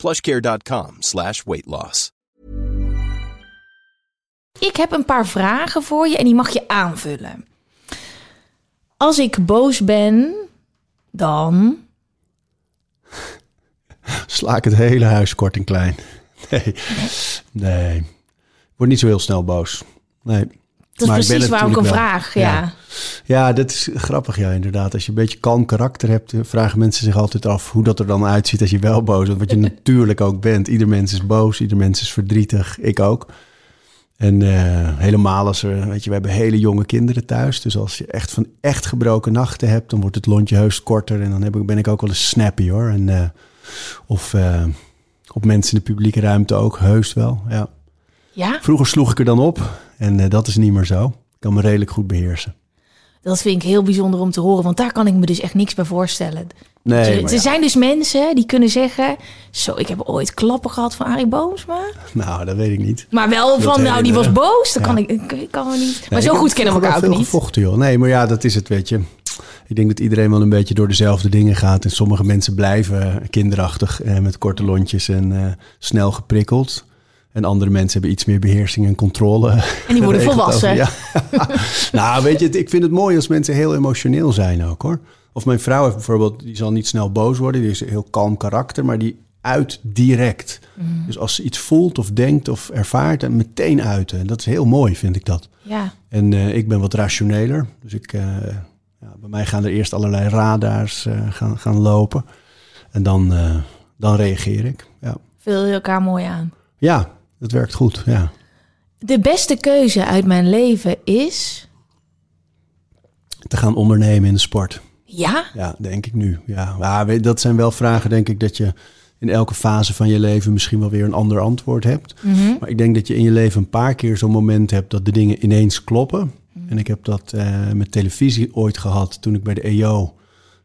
plushcare.com slash weight loss. Ik heb een paar vragen voor je en die mag je aanvullen. Als ik boos ben, dan... Sla ik het hele huis kort en klein. Nee, nee. Ik word niet zo heel snel boos. Nee. Dat is Maar ik ben precies het waarom ik een vraag, ja. Ja, dat is grappig, ja, inderdaad. Als je een beetje kalm karakter hebt, vragen mensen zich altijd af hoe dat er dan uitziet als je wel boos bent. Wat je natuurlijk ook bent. Ieder mens is boos, ieder mens is verdrietig. Ik ook. En eh, helemaal als er, weet je, we hebben hele jonge kinderen thuis. Dus als je echt van echt gebroken nachten hebt, dan wordt het lontje heus korter. En dan heb ik, ben ik ook wel eens snappy hoor. En, eh, of eh, op mensen in de publieke ruimte ook, heus wel. Ja. Ja, Vroeger sloeg ik er dan op en eh, dat is niet meer zo. Ik kan me redelijk goed beheersen. dat vind ik heel bijzonder om te horen, want daar kan ik me dus echt niks bij voorstellen. Nee, er maar er ja. zijn dus mensen die kunnen zeggen... Zo, ik heb ooit klappen gehad van Arie Boomsma. Nou, dat weet ik niet. Maar wel van, nou, die was boos. Dat Ja. kan ik, ik, kan me niet. Maar Nee, zo goed kennen we elkaar ook veel niet. gevochten, joh. Nee, maar ja, dat is het, weet je. Ik denk dat iedereen wel een beetje door dezelfde dingen gaat. En sommige mensen blijven kinderachtig eh, met korte lontjes en eh, snel geprikkeld. En andere mensen hebben iets meer beheersing en controle. En die worden volwassen. Ja. nou, weet je, ik vind het mooi als mensen heel emotioneel zijn ook, hoor. Of mijn vrouw heeft bijvoorbeeld, die zal niet snel boos worden. Die is een heel kalm karakter, maar die uit direct. Mm. Dus als ze iets voelt of denkt of ervaart, dan meteen uiten. En dat is heel mooi, vind ik dat. Ja, En eh, ik ben wat rationeler. Dus ik, eh, ja, bij mij gaan er eerst allerlei radars eh, gaan, gaan lopen. En dan, dan reageer ik. Ja. vul je elkaar mooi aan. ja, dat werkt goed. Ja. De beste keuze uit mijn leven is... Te gaan ondernemen in de sport. Ja, Ja, denk ik nu. Ja, dat zijn wel vragen, denk ik, dat je in elke fase van je leven misschien wel weer een ander antwoord hebt. Mhm. Maar ik denk dat je in je leven een paar keer zo'n moment hebt dat de dingen ineens kloppen. En ik heb dat eh, met televisie ooit gehad toen ik bij de EO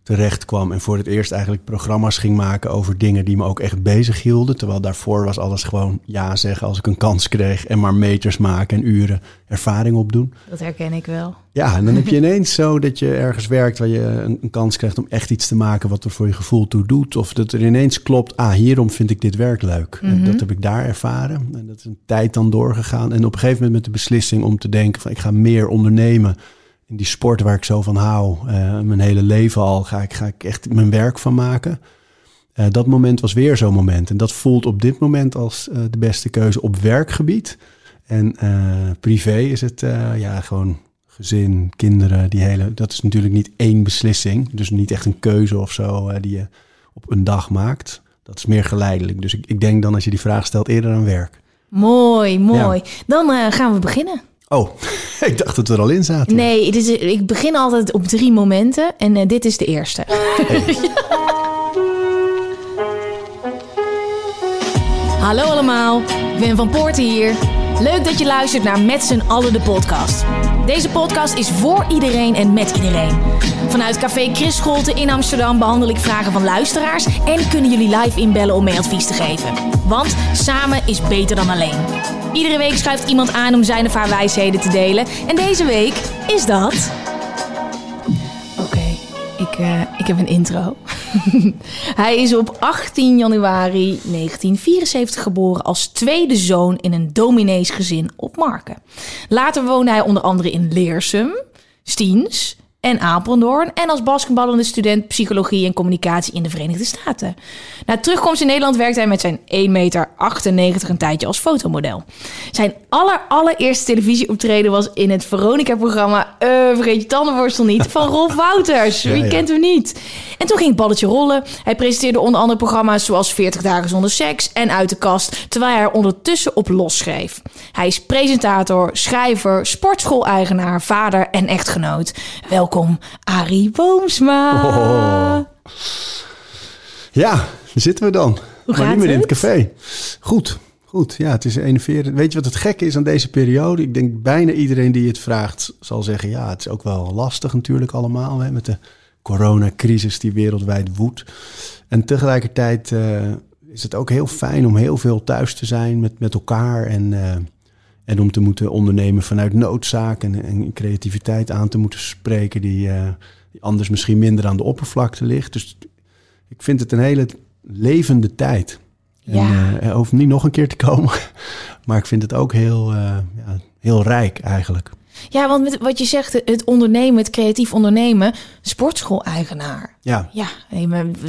terecht kwam en voor het eerst eigenlijk programma's ging maken over dingen die me ook echt bezig hielden. Terwijl daarvoor was alles gewoon ja zeggen als ik een kans kreeg en maar meters maken en uren ervaring opdoen. dat herken ik wel. Ja, en dan heb je ineens zo dat je ergens werkt waar je een, een kans krijgt om echt iets te maken wat er voor je gevoel toe doet. Of dat er ineens klopt, ah, hierom vind ik dit werk leuk. En dat heb ik daar ervaren. En dat is een tijd dan doorgegaan. En op een gegeven moment met de beslissing om te denken van ik ga meer ondernemen in die sport waar ik zo van hou. eh, mijn hele leven al ga ik, ga ik echt mijn werk van maken. Eh, dat moment was weer zo'n moment. En dat voelt op dit moment als eh, de beste keuze op werkgebied. En privé is het ja, gewoon gezin, kinderen, die hele. Dat is natuurlijk niet één beslissing. Dus niet echt een keuze of zo die je op een dag maakt. Dat is meer geleidelijk. Dus ik, ik denk dan als je die vraag stelt eerder aan werk. Mooi, mooi. Dan gaan we beginnen. Oh, ik dacht dat we er al in zaten. Nee, dit is, ik begin altijd op drie momenten en eh, dit is de eerste. Hallo allemaal, Wim van Poorten hier. Leuk dat je luistert naar Met z'n allen de podcast. Deze podcast is voor iedereen en met iedereen. Vanuit Café Chris Scholte in Amsterdam behandel ik vragen van luisteraars... en kunnen jullie live inbellen om mee advies te geven. Want samen is beter dan alleen. Iedere week schuift iemand aan om zijn of haar wijsheden te delen. En deze week is dat... Oké, ik, eh, ik heb een intro. hij is op 18 januari 1974 geboren als tweede zoon in een domineesgezin op Marken. Later woonde hij onder andere in Leersum, Stiens en Apeldoorn en als basketballende student psychologie en communicatie in de Verenigde Staten. Na terugkomst in Nederland werkte hij met zijn 1,98 meter een tijdje als fotomodel. Zijn aller, allereerste televisieoptreden was in het Veronica-programma eh, Vergeet je tandenborstel niet van Rolf Wouters. Wie ja. kent hem niet? En toen ging het balletje rollen. Hij presenteerde onder andere programma's zoals 40 dagen zonder seks en Uit de kast, terwijl hij er ondertussen op los schreef. Hij is presentator, schrijver, sportschool-eigenaar, vader en echtgenoot. Welkom, Arie Boomsma. Oh. Ja, daar zitten we dan. maar gaat niet meer in het café. Goed, goed. Ja, het is enerverend. Weet je wat het gekke is aan deze periode? Ik denk bijna iedereen die het vraagt zal zeggen... ja, het is ook wel lastig natuurlijk allemaal... Hè, met de coronacrisis die wereldwijd woedt. En tegelijkertijd uh, is het ook heel fijn om heel veel thuis te zijn met, met elkaar... en, uh, en om te moeten ondernemen vanuit noodzaak... en, en creativiteit aan te moeten spreken... Die, uh, die anders misschien minder aan de oppervlakte ligt. Dus ik vind het een hele levende tijd... En, ja. uh, hoeft niet nog een keer te komen. Maar ik vind het ook heel, uh, ja, heel rijk eigenlijk. Ja, want met wat je zegt, het ondernemen, het creatief ondernemen, sportschool-eigenaar. Ja. Ja,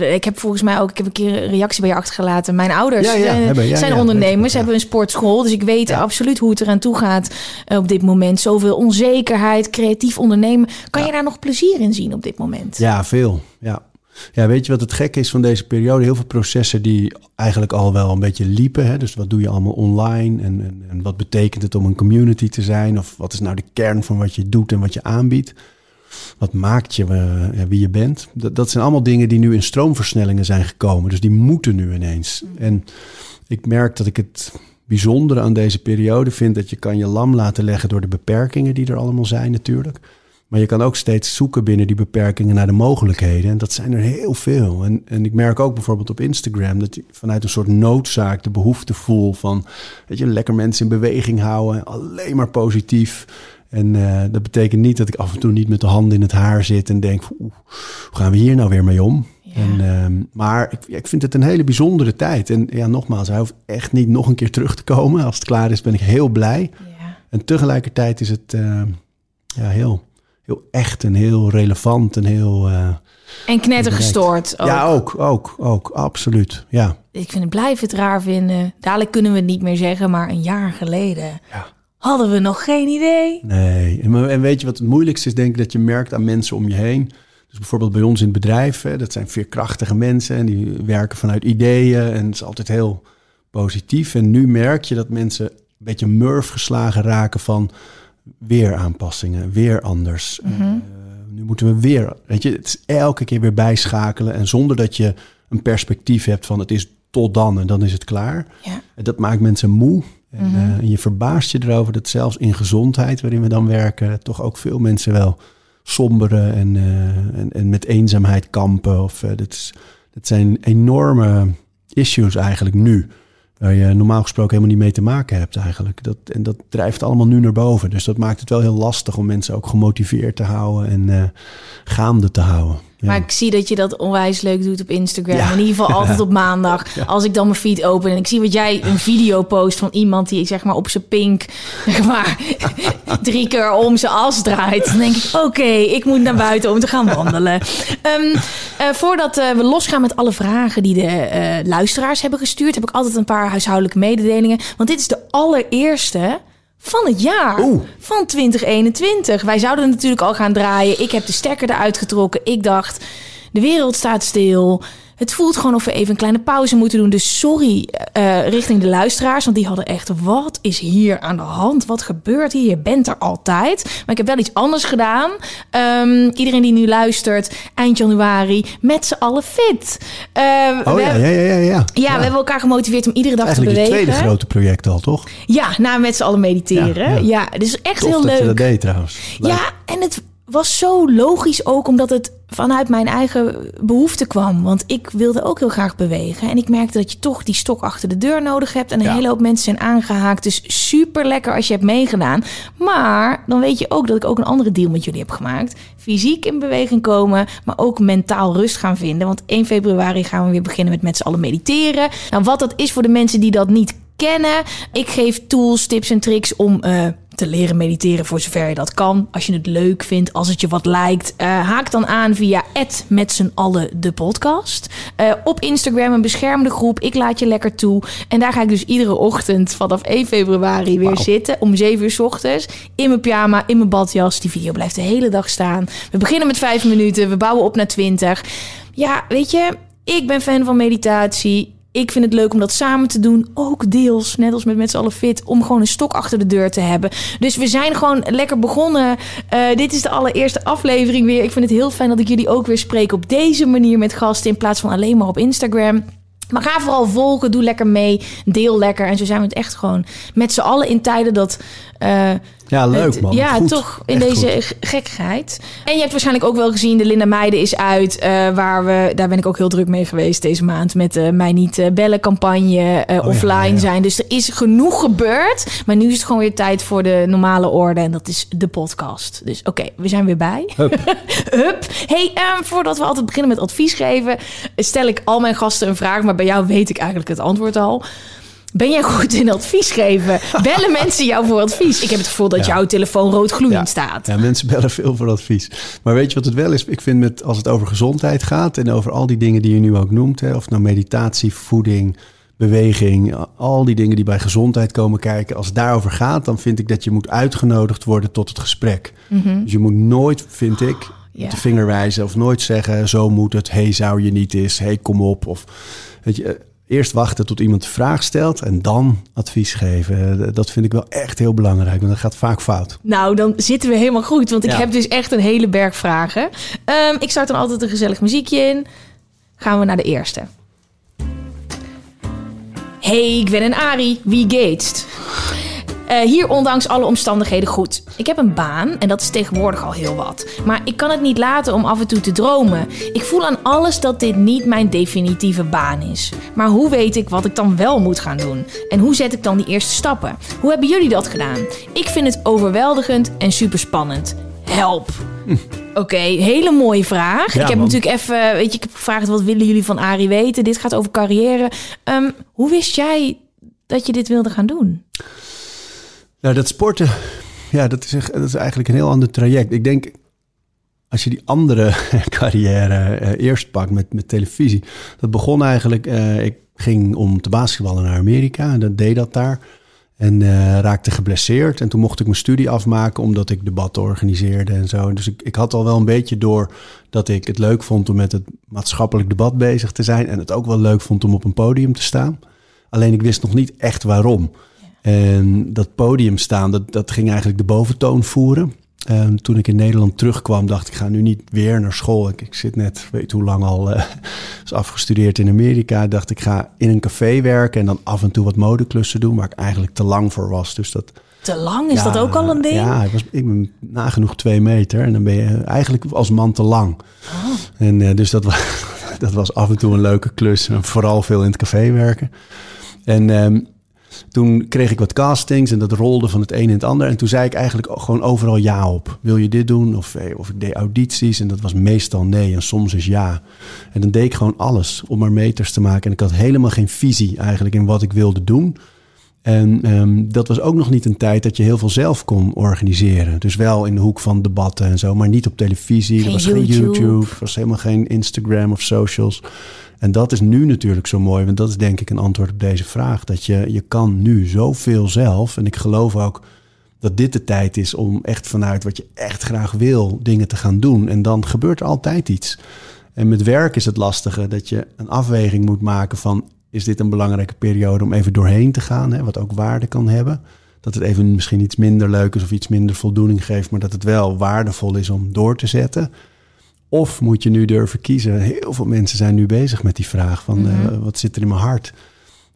ik heb volgens mij ook, ik heb een keer een reactie bij je achtergelaten. Mijn ouders ja, ja, hebben, ja, zijn ondernemers, hebben een sportschool. Dus ik weet absoluut hoe het eraan toe gaat uh, op dit moment. Zoveel onzekerheid, creatief ondernemen. Kan je daar nog plezier in zien op dit moment? Ja, veel. Ja. Ja, weet je wat het gekke is van deze periode? Heel veel processen die eigenlijk al wel een beetje liepen. Hè? Dus wat doe je allemaal online? En, en, wat betekent het om een community te zijn? Of wat is nou de kern van wat je doet en wat je aanbiedt? Wat maakt je uh, wie je bent? Dat, dat zijn allemaal dingen die nu in stroomversnellingen zijn gekomen. Dus die moeten nu ineens. En ik merk dat ik het bijzondere aan deze periode vind... dat je kan je lam laten leggen door de beperkingen die er allemaal zijn natuurlijk... Maar je kan ook steeds zoeken binnen die beperkingen naar de mogelijkheden. En dat zijn er heel veel. En, en ik merk ook bijvoorbeeld op Instagram dat je vanuit een soort noodzaak de behoefte voel van weet je, lekker mensen in beweging houden, alleen maar positief. En uh, dat betekent niet dat ik af en toe niet met de handen in het haar zit en denk: hoe gaan we hier nou weer mee om? Ja. En, uh, maar ik, ja, ik vind het een hele bijzondere tijd. En ja, nogmaals, hij hoeft echt niet nog een keer terug te komen. Als het klaar is, ben ik heel blij. Ja. En tegelijkertijd is het uh, ja, heel heel echt en heel relevant en heel. Uh, en knettergestoord. Ook. Ja, ook, ook, ook, absoluut. Ja. Ik vind het blijf het raar vinden. Dadelijk kunnen we het niet meer zeggen, maar een jaar geleden ja. hadden we nog geen idee. Nee, en, en weet je wat het moeilijkste is? Denk ik dat je merkt aan mensen om je heen. Dus bijvoorbeeld bij ons in het bedrijf, hè, dat zijn veerkrachtige mensen en die werken vanuit ideeën en het is altijd heel positief. En nu merk je dat mensen een beetje murf geslagen raken van weer aanpassingen, weer anders. Mhm. Uh, nu moeten we weer, weet je, het is elke keer weer bijschakelen en zonder dat je een perspectief hebt van het is tot dan en dan is het klaar. Ja. En dat maakt mensen moe. En, Mhm. uh, en je verbaast je erover dat zelfs in gezondheid, waarin we dan werken, toch ook veel mensen wel somberen en, uh, en, en, met eenzaamheid kampen. Of, dat, is, dat zijn enorme issues eigenlijk nu. Waar je normaal gesproken helemaal niet mee te maken hebt eigenlijk. Dat, en dat drijft allemaal nu naar boven. Dus dat maakt het wel heel lastig om mensen ook gemotiveerd te houden en uh, gaande te houden. Ja. Maar ik zie dat je dat onwijs leuk doet op Instagram. Ja. In ieder geval altijd op maandag. Ja. Als ik dan mijn feed open en ik zie wat jij een video post van iemand die zeg maar op zijn pink zeg maar drie keer om zijn as draait. Dan denk ik, oké, okay, ik moet naar buiten om te gaan wandelen. Um, uh, voordat uh, we losgaan met alle vragen die de uh, luisteraars hebben gestuurd, heb ik altijd een paar huishoudelijke mededelingen. Want dit is de allereerste van het jaar. Oeh. Van 2021. Wij zouden natuurlijk al gaan draaien. Ik heb de stekker eruit getrokken. Ik dacht, de wereld staat stil. Het voelt gewoon of we even een kleine pauze moeten doen. Dus sorry uh, richting de luisteraars. Want die hadden echt, wat is hier aan de hand? Wat gebeurt hier? Je bent er altijd. Maar ik heb wel iets anders gedaan. Um, iedereen die nu luistert, eind januari, met z'n allen fit. Uh, oh ja, ja, ja, ja, ja. Ja, we hebben elkaar gemotiveerd om iedere dag Eigenlijk te bewegen. het tweede grote project al, toch? Ja, na met z'n allen mediteren. Ja, ja. ja dus echt Tof heel dat leuk. je dat deed trouwens. Leuk. Ja, en het was zo logisch ook omdat het vanuit mijn eigen behoefte kwam. Want ik wilde ook heel graag bewegen. En ik merkte dat je toch die stok achter de deur nodig hebt. En een ja. hele hoop mensen zijn aangehaakt. Dus super lekker als je hebt meegedaan. Maar dan weet je ook dat ik ook een andere deal met jullie heb gemaakt. Fysiek in beweging komen, maar ook mentaal rust gaan vinden. Want 1 februari gaan we weer beginnen met met z'n allen mediteren. Nou, wat dat is voor de mensen die dat niet kennen. Ik geef tools, tips en tricks om uh, te leren mediteren voor zover je dat kan. Als je het leuk vindt, als het je wat lijkt, uh, haak dan aan via met z'n allen de podcast. Uh, op Instagram een beschermde groep. Ik laat je lekker toe. En daar ga ik dus iedere ochtend vanaf 1 februari weer wow. zitten. Om 7 uur s ochtends. In mijn pyjama, in mijn badjas. Die video blijft de hele dag staan. We beginnen met 5 minuten. We bouwen op naar 20. Ja, weet je, ik ben fan van meditatie. Ik vind het leuk om dat samen te doen. Ook deels, net als met met z'n allen fit, om gewoon een stok achter de deur te hebben. Dus we zijn gewoon lekker begonnen. Uh, dit is de allereerste aflevering weer. Ik vind het heel fijn dat ik jullie ook weer spreek op deze manier met gasten in plaats van alleen maar op Instagram. Maar ga vooral volgen, doe lekker mee, deel lekker. En zo zijn we het echt gewoon met z'n allen in tijden dat... Uh, ja, leuk man. Ja, toch in deze gekkigheid. En je hebt waarschijnlijk ook wel gezien, de Linda Meiden is uit. Uh, waar we, daar ben ik ook heel druk mee geweest deze maand. Met de Mij Niet Bellen campagne, uh, offline zijn. Dus er is genoeg gebeurd. Maar nu is het gewoon weer tijd voor de normale orde. En dat is de podcast. Dus oké, okay, we zijn weer bij. Hup. Hup. Hey, um, voordat we altijd beginnen met advies geven... stel ik al mijn gasten een vraag. Maar bij jou weet ik eigenlijk het antwoord al. Ben jij goed in advies geven? Bellen mensen jou voor advies? Ik heb het gevoel dat jouw telefoon rood gloeiend staat. Ja, mensen bellen veel voor advies. Maar weet je wat het wel is? Ik vind met, als het over gezondheid gaat en over al die dingen die je nu ook noemt, hè, of nou meditatie, voeding, beweging, al die dingen die bij gezondheid komen kijken. Als het daarover gaat, dan vind ik dat je moet uitgenodigd worden tot het gesprek. Mhm. Dus je moet nooit, vind ik, met de vinger wijzen of nooit zeggen: zo moet het. Hey, zou je niet eens? Hey, kom op. Of weet je eerst wachten tot iemand de vraag stelt en dan advies geven. Dat vind ik wel echt heel belangrijk, want dat gaat vaak fout. Nou, dan zitten we helemaal goed, want ik heb dus echt een hele berg vragen. Ehm, ik start dan altijd een gezellig muziekje in. Gaan we naar de eerste. Hey, ik ben een Ari. Wie Gates? Uh, hier ondanks alle omstandigheden goed. Ik heb een baan en dat is tegenwoordig al heel wat. Maar ik kan het niet laten om af en toe te dromen. Ik voel aan alles dat dit niet mijn definitieve baan is. Maar hoe weet ik wat ik dan wel moet gaan doen? En hoe zet ik dan die eerste stappen? Hoe hebben jullie dat gedaan? Ik vind het overweldigend en superspannend. Help! Hm. Oké, hele mooie vraag. ik heb natuurlijk even, weet je, ik heb gevraagd wat willen jullie van Ari weten? Dit gaat over carrière. Um, hoe wist jij dat je dit wilde gaan doen? Nou, dat sporten, ja, dat is, dat is eigenlijk een heel ander traject. Ik denk, als je die andere carrière uh, eerst pakt met, met televisie. Dat begon eigenlijk, uh, ik ging om te basketballen naar Amerika en dat deed dat daar. En uh, raakte geblesseerd. En toen mocht ik mijn studie afmaken omdat ik debatten organiseerde en zo. Dus ik, ik had al wel een beetje door dat ik het leuk vond om met het maatschappelijk debat bezig te zijn. En het ook wel leuk vond om op een podium te staan. Alleen ik wist nog niet echt waarom. En dat podium staan, dat, dat ging eigenlijk de boventoon voeren. En toen ik in Nederland terugkwam, dacht ik, ga nu niet weer naar school. Ik, ik zit net, weet hoe lang al, uh, is afgestudeerd in Amerika. Dacht ik, ga in een café werken en dan af en toe wat modeklussen doen, waar ik eigenlijk te lang voor was. Dus dat, te lang? Is dat ook al een ding? Ja, ik, was, ik ben nagenoeg twee meter en dan ben je eigenlijk als man te lang. Oh. En uh, dus dat was, dat was af en toe een leuke klus. Vooral veel in het café werken. En um, toen kreeg ik wat castings en dat rolde van het een in het ander. En toen zei ik eigenlijk gewoon overal ja op. Wil je dit doen? Of, eh, of ik deed audities en dat was meestal nee en soms is ja. En dan deed ik gewoon alles om maar meters te maken. En ik had helemaal geen visie eigenlijk in wat ik wilde doen. En um, dat was ook nog niet een tijd dat je heel veel zelf kon organiseren. Dus wel in de hoek van debatten en zo, maar niet op televisie. Geen er was YouTube. geen YouTube, er was helemaal geen Instagram of socials. En dat is nu natuurlijk zo mooi, want dat is denk ik een antwoord op deze vraag. Dat je, je kan nu zoveel zelf. En ik geloof ook dat dit de tijd is om echt vanuit wat je echt graag wil dingen te gaan doen. En dan gebeurt er altijd iets. En met werk is het lastige dat je een afweging moet maken van... is dit een belangrijke periode om even doorheen te gaan, hè, wat ook waarde kan hebben. Dat het even misschien iets minder leuk is of iets minder voldoening geeft... maar dat het wel waardevol is om door te zetten... Of moet je nu durven kiezen? Heel veel mensen zijn nu bezig met die vraag van mm -hmm. uh, wat zit er in mijn hart?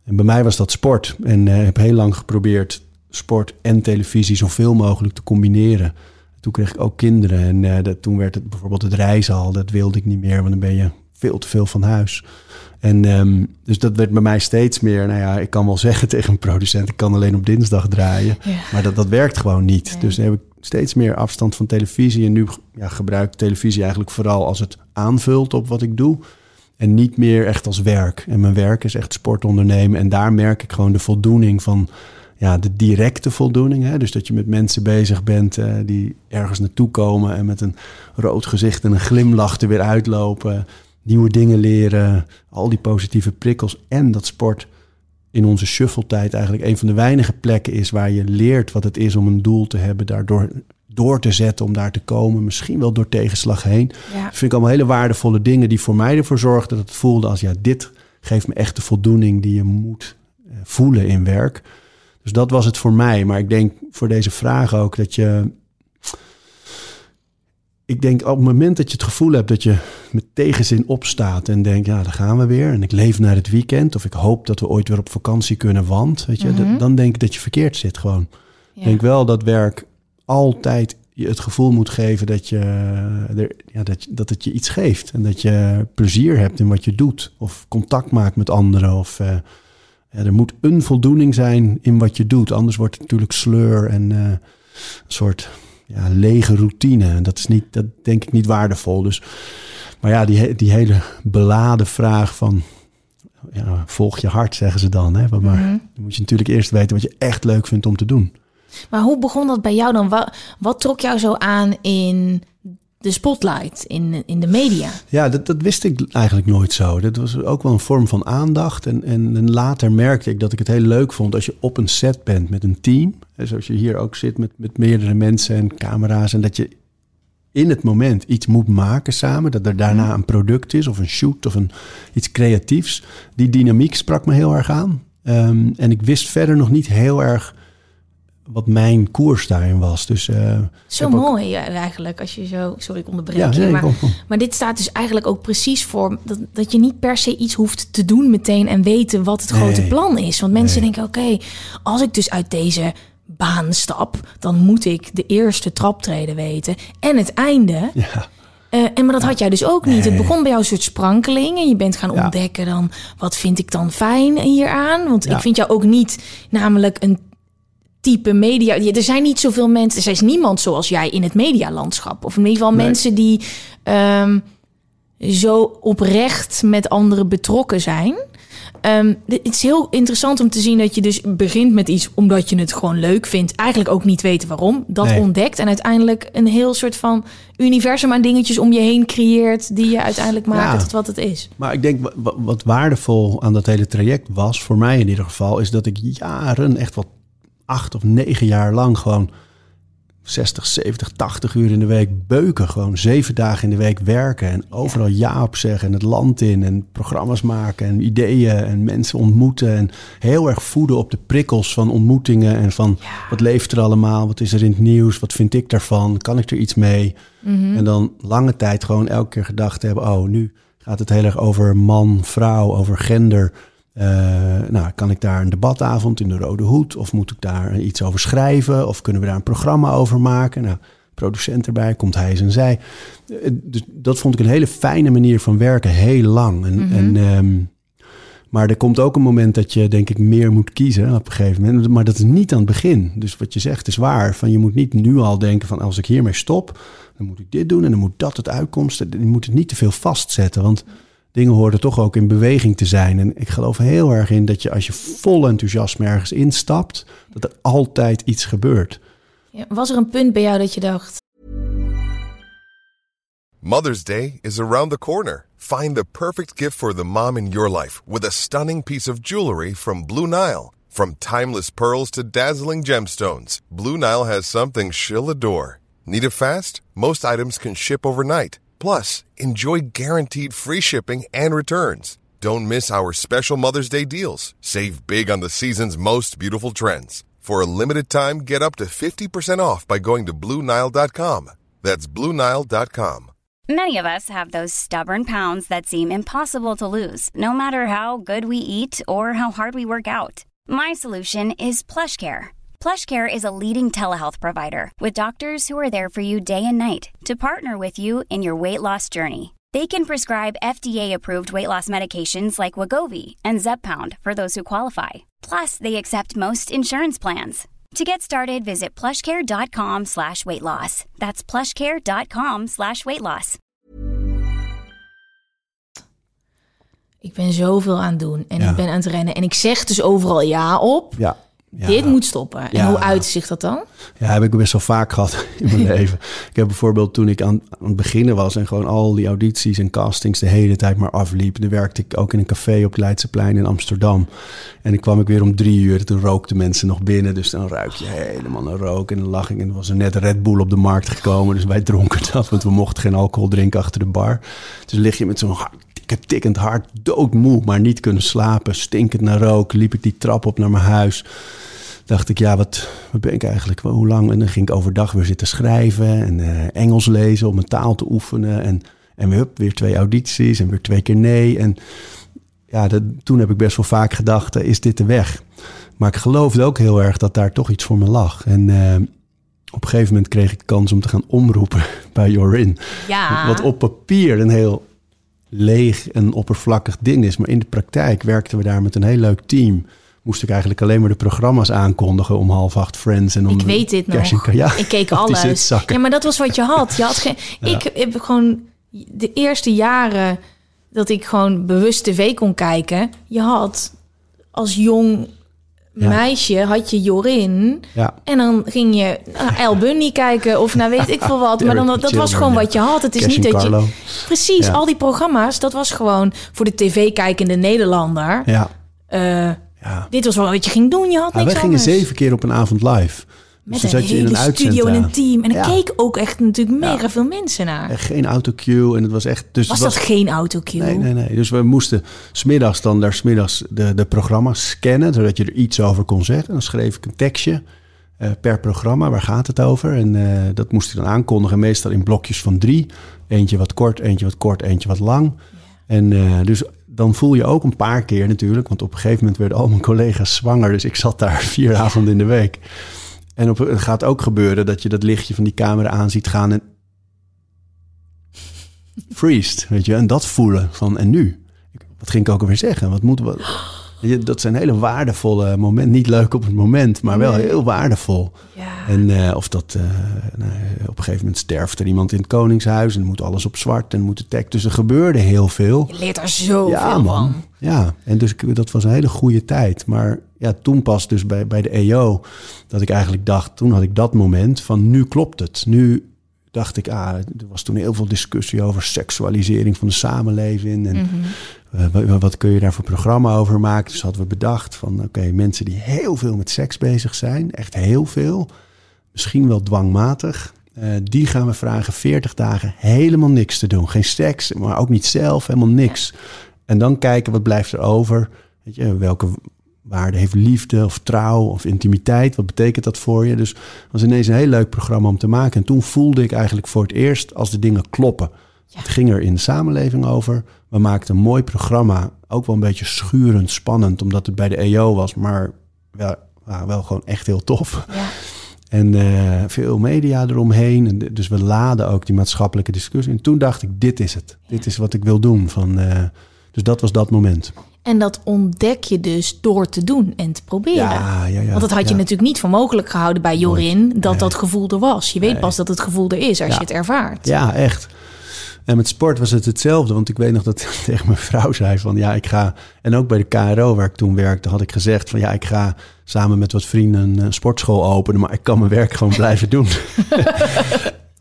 En bij mij was dat sport. En uh, heb heel lang geprobeerd sport en televisie zoveel mogelijk te combineren. Toen kreeg ik ook kinderen en uh, dat, toen werd het bijvoorbeeld het reizen al. Dat wilde ik niet meer, want dan ben je veel te veel van huis. En um, dus dat werd bij mij steeds meer. Nou ja, ik kan wel zeggen tegen een producent: ik kan alleen op dinsdag draaien. Ja. Maar dat, dat werkt gewoon niet. Nee. Dus dan heb ik steeds meer afstand van televisie. En nu ja, gebruik ik televisie eigenlijk vooral als het aanvult op wat ik doe. En niet meer echt als werk. En mijn werk is echt sport ondernemen. En daar merk ik gewoon de voldoening van ja, de directe voldoening. Hè? Dus dat je met mensen bezig bent uh, die ergens naartoe komen en met een rood gezicht en een glimlach er weer uitlopen. Nieuwe dingen leren, al die positieve prikkels. En dat sport in onze shuffle-tijd eigenlijk een van de weinige plekken is waar je leert wat het is om een doel te hebben, daardoor door te zetten om daar te komen. Misschien wel door tegenslag heen. Ja. Dat vind ik allemaal hele waardevolle dingen die voor mij ervoor zorgden dat het voelde als ja, dit geeft me echt de voldoening die je moet uh, voelen in werk. Dus dat was het voor mij. Maar ik denk voor deze vraag ook dat je. Ik denk op het moment dat je het gevoel hebt dat je met tegenzin opstaat en denkt, ja, daar gaan we weer. En ik leef naar het weekend of ik hoop dat we ooit weer op vakantie kunnen, want, weet je, Mhm. dan denk ik dat je verkeerd zit gewoon. Ik denk wel dat werk altijd je het gevoel moet geven dat, je, er, ja, dat, dat het je iets geeft. En dat je plezier hebt in wat je doet. Of contact maakt met anderen. Of, eh, ja, er moet een voldoening zijn in wat je doet. Anders wordt het natuurlijk sleur en eh, een soort ja, lege routine. En dat is niet, dat denk ik niet waardevol. Dus, maar ja, die, die hele beladen vraag van... Ja, volg je hart, zeggen ze dan. Hè? Maar Mhm. dan moet je natuurlijk eerst weten wat je echt leuk vindt om te doen. Maar hoe begon dat bij jou dan? Wat, wat trok jou zo aan in de spotlight, in, in de media? Ja, dat, dat wist ik eigenlijk nooit zo. Dat was ook wel een vorm van aandacht. En, en, later merkte ik dat ik het heel leuk vond als je op een set bent met een team. En zoals je hier ook zit met, met meerdere mensen en camera's. En dat je in het moment iets moet maken samen. Dat er daarna een product is of een shoot of een, iets creatiefs. Die dynamiek sprak me heel erg aan. Ehm, en ik wist verder nog niet heel erg wat mijn koers daarin was. Dus eh, Zo ook- mooi ja, eigenlijk, als je zo... Sorry, ik onderbreek ja, je, nee, maar... kom, kom. Maar dit staat dus eigenlijk ook precies voor dat, dat je niet per se iets hoeft te doen meteen en weten wat het grote plan is. Want mensen Nee. denken: oké, als ik dus uit deze baan stap, dan moet ik de eerste traptreden weten en het einde. Ja. Eh, en maar dat had jij dus ook niet. Het begon bij jou een soort sprankeling en je bent gaan Ja. ontdekken dan wat vind ik dan fijn hieraan. Want Ja. ik vind jou ook niet namelijk een type media. Ja, Er zijn niet zoveel mensen. Er is niemand zoals jij in het medialandschap. Of in ieder geval Nee. mensen die ehm, zo oprecht met anderen betrokken zijn. Ehm, het is heel interessant om te zien dat je dus begint met iets omdat je het gewoon leuk vindt. Eigenlijk ook niet weten waarom. Dat Nee. ontdekt en uiteindelijk een heel soort van universum aan dingetjes om je heen creëert. Die je uiteindelijk maken Ja. tot wat het is. Maar ik denk wa- wa- wat waardevol aan dat hele traject was, voor mij in ieder geval, is dat ik jaren, echt wel acht of negen jaar lang, gewoon 60, 70, 80 uur in de week beuken. Gewoon zeven dagen in de week werken en overal ja op zeggen en het land in en programma's maken en ideeën en mensen ontmoeten. En heel erg voeden op de prikkels van ontmoetingen en van wat leeft er allemaal, wat is er in het nieuws, wat vind ik daarvan, kan ik er iets mee? En dan lange tijd gewoon elke keer gedacht hebben, oh nu gaat het heel erg over man, vrouw, over gender. Eh, nou, kan ik daar een debatavond in de Rode Hoed? Of moet ik daar iets over schrijven? Of kunnen we daar een programma over maken? Nou, producent erbij, komt hij en zij. Eh, Dus dat vond ik een hele fijne manier van werken, heel lang. En, en, ehm, maar er komt ook een moment dat je, denk ik, meer moet kiezen op een gegeven moment. Maar dat is niet aan het begin. Dus wat je zegt is waar. Van je moet niet nu al denken van als ik hiermee stop, dan moet ik dit doen en dan moet dat het uitkomst. Je moet het niet te veel vastzetten, want dingen horen toch ook in beweging te zijn. En ik geloof heel erg in dat je als je vol enthousiasme ergens instapt, dat er altijd iets gebeurt. Ja, was er een punt bij jou dat je dacht... Mother's Day is around the corner. Find the perfect gift for the mom in your life with a stunning piece of jewelry from Blue Nile. From timeless pearls to dazzling gemstones, Blue Nile has something she'll adore. Need it fast? Most items can ship overnight. Plus, enjoy guaranteed free shipping and returns. Don't miss our special Mother's Day deals. Save big on the season's most beautiful trends. For a limited time, get up to 50% off by going to BlueNile.com. That's BlueNile.com. Many of us have those stubborn pounds that seem impossible to lose, no matter how good we eat or how hard we work out. My solution is PlushCare. PlushCare is a leading telehealth provider with doctors who are there for you day and night to partner with you in your weight loss journey. They can prescribe FDA-approved weight loss medications like Wagovi and Zepbound for those who qualify. Plus, they accept most insurance plans. To get started, visit plushcare.com slash weight loss. That's plushcare.com slash weight loss. Ik ben zoveel aan het doen en Ja. ik ben aan het rennen. En ik zeg dus overal ja op. Ja. Ja. Dit moet stoppen. En Ja. hoe uit zich dat dan? Ja, heb ik best wel vaak gehad in mijn leven. Ik heb bijvoorbeeld toen ik aan, aan het beginnen was en gewoon al die audities en castings de hele tijd maar afliep. Dan werkte ik ook in een café op het Leidseplein in Amsterdam. En dan kwam ik weer om drie uur. Toen rookten mensen nog binnen. Dus dan ruik je helemaal naar rook. En dan lag ik. En er was er net Red Bull op de markt gekomen. Dus wij dronken dat. Want we mochten geen alcohol drinken achter de bar. Dus lig je met zo'n dikke, tikkend hart, doodmoe. Maar niet kunnen slapen. Stinkend naar rook. Liep ik die trap op naar mijn huis. dacht ik, ja, wat, wat ben ik eigenlijk? Hoe lang? En dan ging ik overdag weer zitten schrijven en eh, Engels lezen om mijn taal te oefenen. En, en weer, hup, weer twee audities en weer twee keer nee. En ja, dat, toen heb ik best wel vaak gedacht, eh, is dit de weg? Maar ik geloofde ook heel erg dat daar toch iets voor me lag. En eh, op een gegeven moment kreeg ik de kans om te gaan omroepen bij Jorin. Ja. Wat op papier een heel leeg en oppervlakkig ding is. Maar in de praktijk werkten we daar met een heel leuk team. Moest ik eigenlijk alleen maar de programma's aankondigen om half acht Friends en om Ik weet dit nog. Ja, Ik keek alles. Ja, maar dat was wat je had. Je had geen. Ik heb gewoon de eerste jaren dat ik gewoon bewust tv kon kijken. Je had als jong Ja. meisje had je Jorin Ja, en dan ging je naar El Bundy kijken of naar weet ik veel wat. Maar dan, dat was gewoon wat je had. Het is Cash niet dat Carlo. je precies al die programma's. Dat was gewoon voor de tv kijkende Nederlander. ja, Eh, ja. dit was wel wat je ging doen. Je had niks wij gingen anders. zeven keer op een avond live. Met dus een je in hele een studio en een team. En er Ja. keken ook echt natuurlijk mega veel mensen naar. En geen autocue en het was echt... Dus was dat geen autocue? Nee, nee, nee. Dus we moesten smiddags dan daar smiddags de, de programma's scannen, zodat je er iets over kon zeggen. Dan schreef ik een tekstje eh, per programma, waar gaat het over? En eh, dat moest je dan aankondigen, meestal in blokjes van drie. Eentje wat kort, eentje wat kort, eentje wat lang. En eh, dus dan voel je ook een paar keer natuurlijk, want op een gegeven moment werden al mijn collega's zwanger. Dus ik zat daar vier avonden in de week. En op, het gaat ook gebeuren dat je dat lichtje van die camera aan ziet gaan en freest, weet je, en dat voelen van en nu? Wat ging ik ook alweer zeggen? Wat moeten we? Je, Dat zijn hele waardevolle momenten. Niet leuk op het moment, maar wel Nee. heel waardevol. Ja. En eh, of dat eh, nou, op een gegeven moment sterft er iemand in het koningshuis en moet alles op zwart en moet de tekst. Dus er gebeurde heel veel. Je leert er zoveel Ja, man. van. Ja, en dus dat was een hele goede tijd. Maar ja, toen pas dus bij, bij de EO dat ik eigenlijk dacht, toen had ik dat moment van nu klopt het. Nu dacht ik, ah, er was toen heel veel discussie over seksualisering van de samenleving. En eh, wa- wat kun je daar voor programma over maken? Dus hadden we bedacht van, oké, mensen die heel veel met seks bezig zijn, echt heel veel, misschien wel dwangmatig. eh, die gaan we vragen 40 dagen helemaal niks te doen. Geen seks, maar ook niet zelf, helemaal niks. En dan kijken wat blijft er over. Weet je, welke waarde heeft liefde of trouw of intimiteit? Wat betekent dat voor je? Dus het was ineens een heel leuk programma om te maken. En toen voelde ik eigenlijk voor het eerst als de dingen kloppen. Het ging er in de samenleving over. We maakten een mooi programma. Ook wel een beetje schurend, spannend, omdat het bij de EO was. Maar wel, wel gewoon echt heel tof. Ja. En eh, veel media eromheen. En dus we laden ook die maatschappelijke discussie. En toen dacht ik, dit is het. Dit is wat ik wil doen. Van, eh, dus dat was dat moment. En dat ontdek je dus door te doen en te proberen. Ja, ja, ja. Want dat had je natuurlijk niet voor mogelijk gehouden bij Jorin, dat Nee. dat gevoel er was. Je weet Nee. pas dat het gevoel er is als je het ervaart. Ja, echt. En met sport was het hetzelfde. Want ik weet nog dat ik tegen mijn vrouw zei van ja, ik ga. En ook bij de KRO waar ik toen werkte, had ik gezegd van ja, ik ga samen met wat vrienden een sportschool openen. Maar ik kan mijn werk gewoon blijven doen.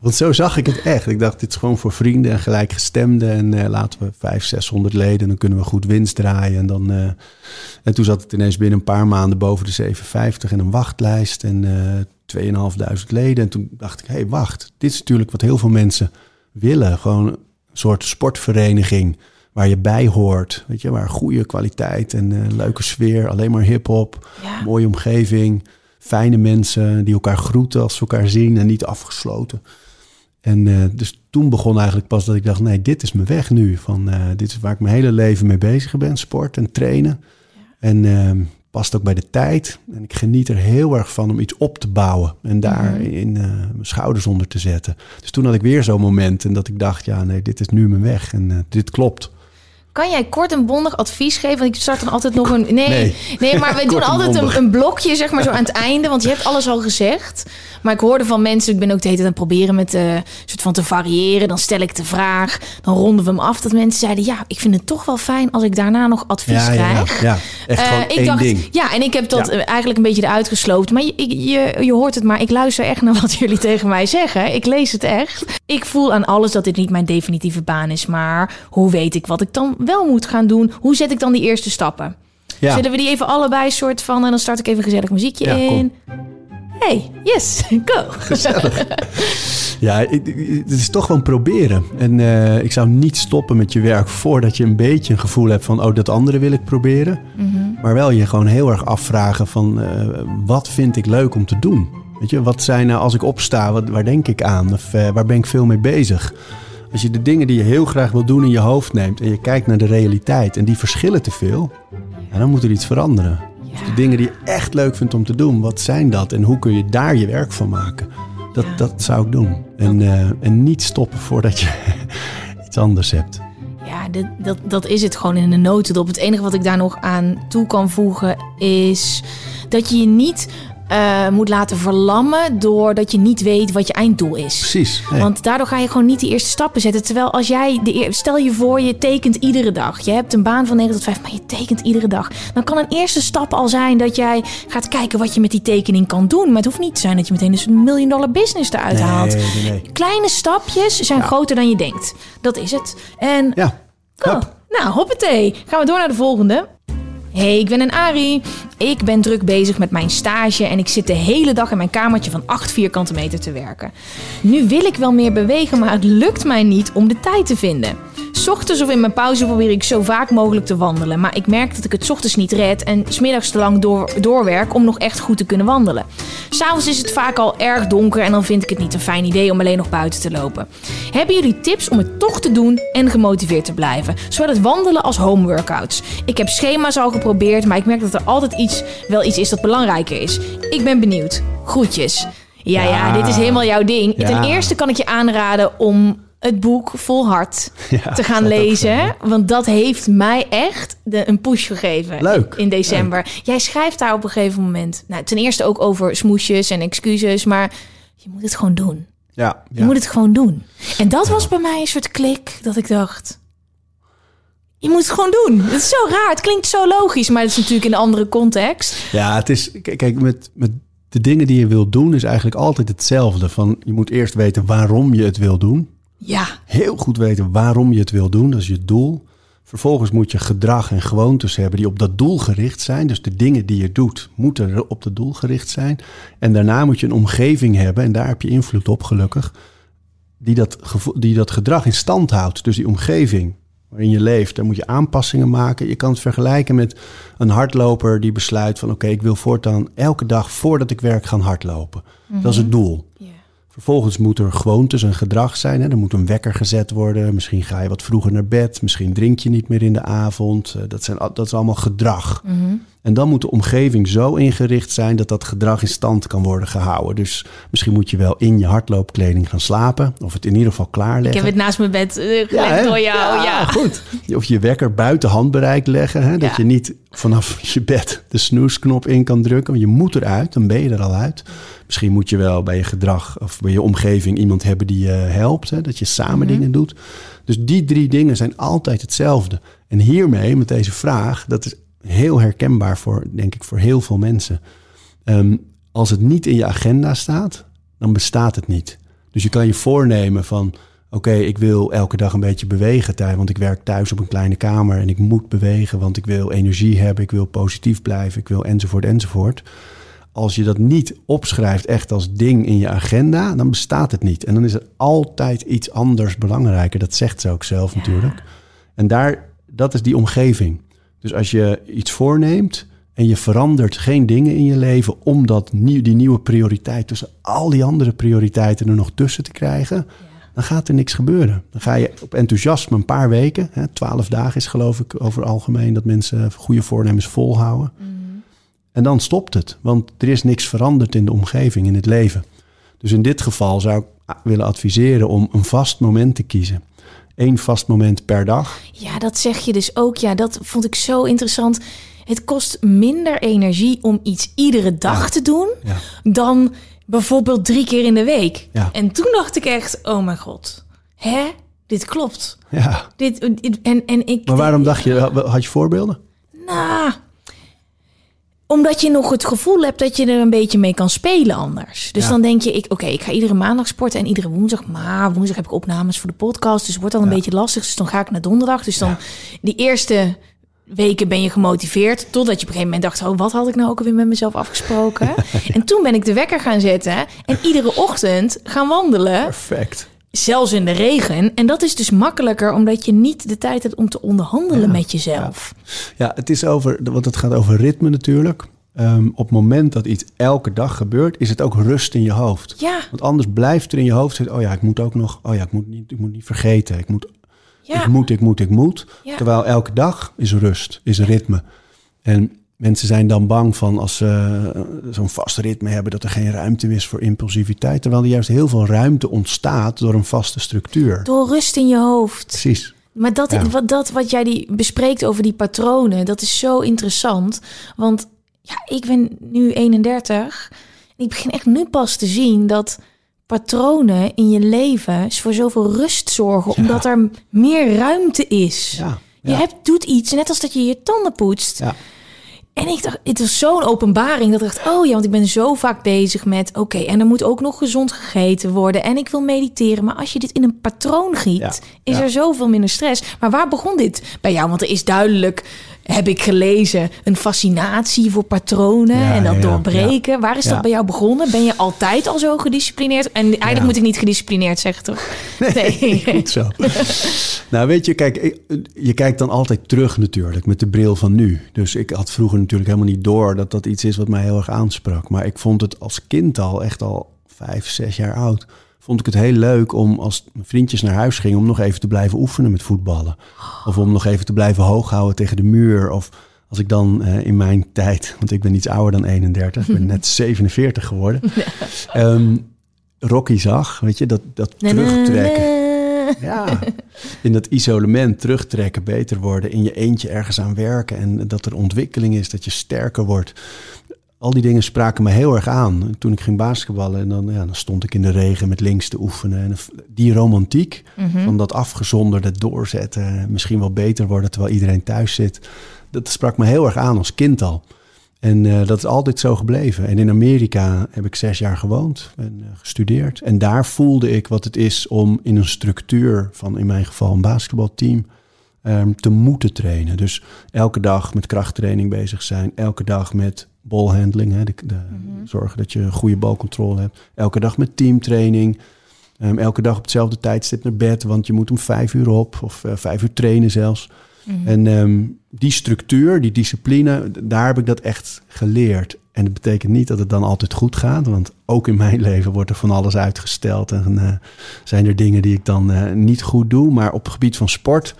Want zo zag ik het echt. Ik dacht, dit is gewoon voor vrienden en gelijkgestemden. En eh, laten we 500, 600 leden. Dan kunnen we goed winst draaien. En, dan, eh, en toen zat het ineens binnen een paar maanden boven de 750 en een wachtlijst. En eh 2.500 leden. En toen dacht ik, hé, hey, wacht. Dit is natuurlijk wat heel veel mensen willen. Gewoon een soort sportvereniging waar je bij hoort. Weet je, waar goede kwaliteit en eh, leuke sfeer. Alleen maar hip-hop. Ja. Mooie omgeving. Fijne mensen die elkaar groeten als ze elkaar zien en niet afgesloten. En eh, dus toen begon eigenlijk pas dat ik dacht, nee, dit is mijn weg nu. Van, eh, dit is waar ik mijn hele leven mee bezig ben, sport en trainen. En ehm, past ook bij de tijd. En ik geniet er heel erg van om iets op te bouwen en daar in eh, mijn schouders onder te zetten. Dus toen had ik weer zo'n moment en dat ik dacht, ja, nee, dit is nu mijn weg en eh, dit klopt. Kan jij kort en bondig advies geven? Want ik start dan altijd nog een. Nee, nee. Nee. maar we doen altijd een, een blokje, zeg maar zo aan het einde. Want je hebt alles al gezegd. Maar ik hoorde van mensen, ik ben ook de hele tijd aan het proberen met eh soort van te variëren. Dan stel ik de vraag, dan ronden we hem af. Dat mensen zeiden: Ja, ik vind het toch wel fijn als ik daarna nog advies Ja, ja, ja, krijg. ja. Echt gewoon ik één dacht, ding. Ja, en ik heb dat eigenlijk een beetje eruit gesloopt. Maar je, je hoort het maar. Ik luister echt naar wat jullie tegen mij zeggen. Ik lees het echt. Ik voel aan alles dat dit niet mijn definitieve baan is. Maar hoe weet ik wat ik dan wel moet gaan doen? Hoe zet ik dan die eerste stappen? Ja. Zullen we die even allebei soort van... En dan start ik even een gezellig muziekje Ja, kom. in. Hey, yes, go. Ja, ik- ik- het is toch gewoon proberen. En eh, ik zou niet stoppen met je werk voordat je een beetje een gevoel hebt van, oh, dat andere wil ik proberen. maar wel je gewoon heel erg afvragen van eh, wat vind ik leuk om te doen? Weet je, wat zijn nou als ik opsta, wat, waar denk ik aan? Of eh, waar ben ik veel mee bezig? Als je de dingen die je heel graag wil doen in je hoofd neemt en je kijkt naar de realiteit en die verschillen te veel, ja, dan moet er iets veranderen. Dus de dingen die je echt leuk vindt om te doen, wat zijn dat en hoe kun je daar je werk van maken? Dat, Ja. dat zou ik doen. En, eh, en niet stoppen voordat je iets anders hebt. Ja, dit, dat, dat is het gewoon in een notendop. Het enige wat ik daar nog aan toe kan voegen is dat je je niet eh, moet laten verlammen doordat je niet weet wat je einddoel is. Precies. Nee. Want daardoor ga je gewoon niet de eerste stappen zetten. Terwijl als jij, de, stel je voor, je tekent iedere dag. Je hebt een baan van 9 tot 5, maar je tekent iedere dag. Dan kan een eerste stap al zijn dat jij gaat kijken wat je met die tekening kan doen. Maar het hoeft niet te zijn dat je meteen dus een miljoen dollar business eruit haalt. nee, nee, nee. Kleine stapjes zijn groter dan je denkt. Dat is het. En Ja. Cool. Hup. Nou, hoppatee. Gaan we door naar de volgende. Hey, ik ben een Ari. Ik ben druk bezig met mijn stage en ik zit de hele dag in mijn kamertje van 8 vierkante meter te werken. Nu wil ik wel meer bewegen, maar het lukt mij niet om de tijd te vinden. 's ochtends of in mijn pauze probeer ik zo vaak mogelijk te wandelen, maar ik merk dat ik het ochtends niet red en 's middags te lang door, doorwerk om nog echt goed te kunnen wandelen. S'avonds is het vaak al erg donker en dan vind ik het niet een fijn idee om alleen nog buiten te lopen. Hebben jullie tips om het toch te doen en gemotiveerd te blijven? Zowel het wandelen als home workouts. Ik heb schema's al geprobeerd, maar ik merk dat er altijd iets, wel iets is dat belangrijker is. Ik ben benieuwd. Groetjes. Ja, ja, Ja. dit is helemaal jouw ding. Ja. Ten eerste kan ik je aanraden om het boek Volhard Ja, te gaan lezen. Want dat heeft mij echt de, een push gegeven Leuk. in december. Jij schrijft daar op een gegeven moment... Nou, ten eerste ook over smoesjes en excuses, maar je moet het gewoon doen. Ja, Je ja. moet het gewoon doen. En dat was bij mij een soort klik dat ik dacht... Je moet het gewoon doen. Het is zo raar. Het klinkt zo logisch, maar het is natuurlijk in een andere context. Ja, het is. Kijk, met, met de dingen die je wilt doen, is eigenlijk altijd hetzelfde. Van je moet eerst weten waarom je het wil doen. Ja, Heel goed weten waarom je het wil doen. Dat is je doel. Vervolgens moet je gedrag en gewoontes hebben die op dat doel gericht zijn. Dus de dingen die je doet, moeten op dat doel gericht zijn. En daarna moet je een omgeving hebben, en daar heb je invloed op, gelukkig. Die dat, die dat gedrag in stand houdt. Dus die omgeving waarin je leeft, daar moet je aanpassingen maken. Je kan het vergelijken met een hardloper die besluit van... oké, ik wil voortaan elke dag voordat ik werk gaan hardlopen. Dat is het doel. Vervolgens moet er gewoontes en gedrag zijn. Hè? Er moet een wekker gezet worden. Misschien ga je wat vroeger naar bed. Misschien drink je niet meer in de avond. Eh, Dat, zijn, dat is allemaal gedrag. En dan moet de omgeving zo ingericht zijn dat dat gedrag in stand kan worden gehouden. Dus misschien moet je wel in je hardloopkleding gaan slapen. Of het in ieder geval ik klaarleggen. heb het naast mijn bed eh, gelegd door jou. Ja, goed. Of je wekker buiten handbereik leggen. Hè? Dat Ja. je niet vanaf je bed de snoesknop in kan drukken. Want je moet eruit, dan ben je er al uit. Misschien moet je wel bij je gedrag of bij je omgeving iemand hebben die je helpt. Hè? Dat je samen dingen doet. Dus die drie dingen zijn altijd hetzelfde. En hiermee, met deze vraag, dat is heel herkenbaar voor, denk ik, voor heel veel mensen. Ehm, als het niet in je agenda staat, dan bestaat het niet. Dus je kan je voornemen van, oké, ik wil elke dag een beetje bewegen thuis, want ik werk thuis op een kleine kamer en ik moet bewegen, want ik wil energie hebben, ik wil positief blijven, ik wil enzovoort enzovoort. Als je dat niet opschrijft echt als ding in je agenda, dan bestaat het niet. En dan is er altijd iets anders belangrijker. Dat zegt ze ook zelf natuurlijk. En daar, dat is die omgeving. Dus als je iets voorneemt en je verandert geen dingen in je leven om dat die nieuwe prioriteit tussen al die andere prioriteiten er nog tussen te krijgen, dan gaat er niks gebeuren. Dan ga je op enthousiasme een paar weken, hè, twaalf dagen is geloof ik over het algemeen dat mensen goede voornemens volhouden. En dan stopt het, want er is niks veranderd in de omgeving, in het leven. Dus in dit geval zou ik willen adviseren om een vast moment te kiezen. Eén vast moment per dag. Ja, dat zeg je dus ook. Ja, dat vond ik zo interessant. Het kost minder energie om iets iedere dag te doen Ja. dan bijvoorbeeld drie keer in de week. Ja. En toen dacht ik echt, oh mijn god, hè? Dit klopt. Ja. Dit, dit- en, en ik. Maar waarom dacht je, had je voorbeelden? Nou, omdat je nog het gevoel hebt dat je er een beetje mee kan spelen anders. Dus Ja. dan denk je, ik, oké, ik ga iedere maandag sporten en iedere woensdag. Maar woensdag heb ik opnames voor de podcast, dus het wordt dan een Ja. beetje lastig. Dus dan ga ik naar donderdag. Dus dan die eerste weken ben je gemotiveerd. Totdat je op een gegeven moment dacht, oh, wat had ik nou ook alweer met mezelf afgesproken? En toen ben ik de wekker gaan zetten en iedere ochtend gaan wandelen. Perfect. Zelfs in de regen. En dat is dus makkelijker omdat je niet de tijd hebt om te onderhandelen met jezelf. Ja, het is over, want het gaat over ritme natuurlijk. Ehm, op het moment dat iets elke dag gebeurt, is het ook rust in je hoofd. Ja. Want anders blijft er in je hoofd zitten, oh ja, ik moet ook nog, oh ja, ik moet niet, ik moet niet vergeten, ik moet, Ja. ik moet, ik moet, ik moet. Terwijl elke dag is rust, is ritme. En mensen zijn dan bang van als ze eh, zo'n vast ritme hebben, dat er geen ruimte is voor impulsiviteit. Terwijl er juist heel veel ruimte ontstaat door een vaste structuur. Door rust in je hoofd. Precies. Maar dat, Ja. wat, dat wat jij die bespreekt over die patronen, dat is zo interessant. Want ja, ik ben nu 31 en ik begin echt nu pas te zien dat patronen in je leven voor zoveel rust zorgen, omdat er meer ruimte is. Ja. Je hebt, doet iets, net als dat je je tanden poetst. En ik dacht, het was zo'n openbaring dat ik dacht, oh ja, want ik ben zo vaak bezig met, oké, en er moet ook nog gezond gegeten worden en ik wil mediteren. Maar als je dit in een patroon giet, Ja, is ja. er zoveel minder stress. Maar waar begon dit bij jou? Want er is duidelijk, heb ik gelezen, een fascinatie voor patronen Ja, en dat ja, ja, doorbreken. Waar is dat bij jou begonnen? Ben je altijd al zo gedisciplineerd? En eigenlijk moet ik niet gedisciplineerd zeggen, toch? Nee. Goed zo. nou, weet je, kijk, je kijkt dan altijd terug natuurlijk met de bril van nu. Dus ik had vroeger natuurlijk helemaal niet door dat dat iets is wat mij heel erg aansprak. Maar ik vond het als kind al, echt al vijf, zes jaar oud, vond ik het heel leuk om als mijn vriendjes naar huis gingen om nog even te blijven oefenen met voetballen. Of om nog even te blijven hoog houden tegen de muur. Of als ik dan eh, in mijn tijd, want ik ben iets ouder dan 31, ik ben net 47 geworden. ehm, Rocky zag, weet je, dat, dat terugtrekken. Ja, in dat isolement terugtrekken, beter worden, in je eentje ergens aan werken en dat er ontwikkeling is, dat je sterker wordt. Al die dingen spraken me heel erg aan. En Toen ik ging basketballen en dan, ja, dan stond ik in de regen met links te oefenen. En die romantiek van dat afgezonderde doorzetten, misschien wel beter worden terwijl iedereen thuis zit, dat sprak me heel erg aan als kind al. En eh, dat is altijd zo gebleven. En in Amerika heb ik zes jaar gewoond en eh, gestudeerd. En daar voelde ik wat het is om in een structuur van in mijn geval een basketbalteam ehm, te moeten trainen. Dus elke dag met krachttraining bezig zijn. Elke dag met ballhandling. Hè, de, de, Zorgen dat je goede balcontrole hebt. Elke dag met teamtraining. Ehm, elke dag op hetzelfde tijdstip naar bed. Want je moet om vijf uur op. Of eh, vijf uur trainen zelfs. En ehm, die structuur, die discipline, daar heb ik dat echt geleerd. En dat betekent niet dat het dan altijd goed gaat. Want ook in mijn leven wordt er van alles uitgesteld. En eh, zijn er dingen die ik dan eh, niet goed doe. Maar op het gebied van sport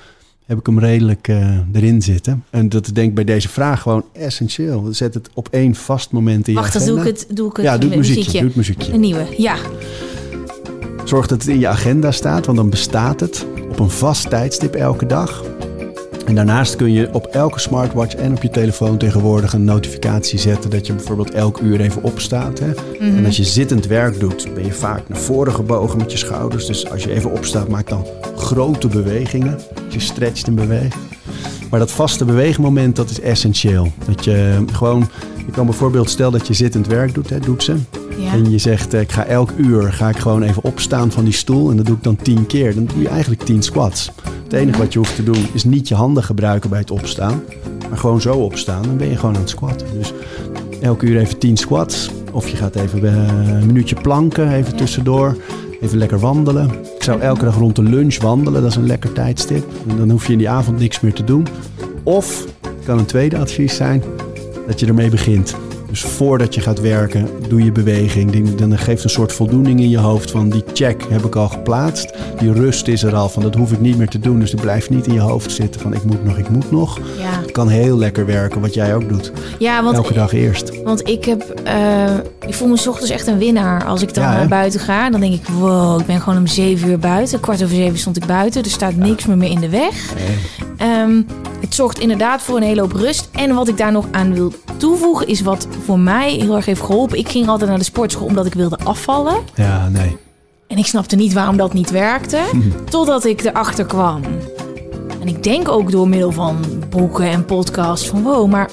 heb ik hem redelijk eh, erin zitten. En dat denk ik bij deze vraag gewoon essentieel. Zet het op één vast moment in je Wacht, dan agenda. doe ik het, doe ik het Ja, doe het met muziekje, doe het muziekje. Een nieuwe, ja. Zorg dat het in je agenda staat, want dan bestaat het op een vast tijdstip elke dag. En daarnaast kun je op elke smartwatch en op je telefoon tegenwoordig een notificatie zetten dat je bijvoorbeeld elk uur even opstaat. Hè? En als je zittend werk doet, ben je vaak naar voren gebogen met je schouders. Dus als je even opstaat, maak dan grote bewegingen. Je stretcht en beweegt. Maar dat vaste beweegmoment, dat is essentieel. Dat je gewoon, je kan bijvoorbeeld, stel dat je zittend werk doet, hè, doet ze. Ja. En je zegt, eh, ik ga elk uur ga ik gewoon even opstaan van die stoel. En dat doe ik dan tien keer. Dan doe je eigenlijk tien squats. Het enige wat je hoeft te doen is niet je handen gebruiken bij het opstaan. Maar gewoon zo opstaan. Dan ben je gewoon aan het squatten. Dus elk uur even tien squats. Of je gaat even eh, een minuutje planken, even tussendoor. Even lekker wandelen. Ik zou elke dag rond de lunch wandelen. Dat is een lekker tijdstip. En dan hoef je in die avond niks meer te doen. Of, kan een tweede advies zijn, dat je ermee begint. Dus voordat je gaat werken, doe je beweging. Dan geeft een soort voldoening in je hoofd van die check heb ik al geplaatst. Die rust is er al van dat hoef ik niet meer te doen. Dus het blijft niet in je hoofd zitten van ik moet nog, ik moet nog. Ja, Het kan heel lekker werken wat jij ook doet. ja want, Elke dag eerst. want ik heb, eh, ik voel me 's ochtends echt een winnaar. Als ik dan Ja, naar buiten ga, dan denk ik, wow, ik ben gewoon om zeven uur buiten. Kwart over zeven stond ik buiten, er staat niks meer meer in de weg. Ehm, het zorgt inderdaad voor een hele hoop rust. En wat ik daar nog aan wil toevoegen, is wat voor mij heel erg heeft geholpen. Ik ging altijd naar de sportschool omdat ik wilde afvallen. Ja, nee. En ik snapte niet waarom dat niet werkte. Totdat ik erachter kwam. En ik denk ook door middel van boeken en podcasts van wow, maar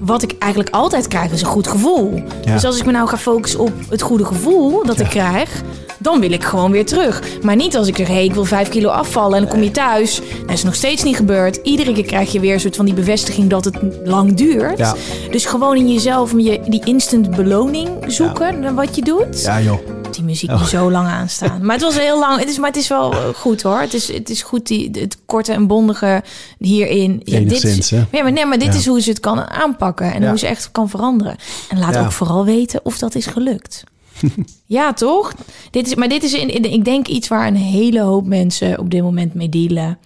wat ik eigenlijk altijd krijg is een goed gevoel. Ja. Dus als ik me nou ga focussen op het goede gevoel dat ik krijg, dan wil ik gewoon weer terug. Maar niet als ik zeg, hey, ik wil vijf kilo afvallen en dan kom je thuis. Dat is nog steeds niet gebeurd. Iedere keer krijg je weer een soort van die bevestiging dat het lang duurt. Ja. Dus gewoon in jezelf je, die instant beloning zoeken naar wat je doet. Ja joh. die muziek nu zo lang aanstaan. Maar het was heel lang. Het is, maar het is wel eh, goed hoor. Het is, het is goed die, het korte en bondige hierin. Ja, dit is, hè? ja, maar nee, maar dit Ja. is hoe ze het kan aanpakken en Ja. hoe ze echt kan veranderen. En laat Ja. ook vooral weten of dat is gelukt. ja, toch? Dit is, maar dit is, in, in- ik denk, iets waar een hele hoop mensen op dit moment mee dealen.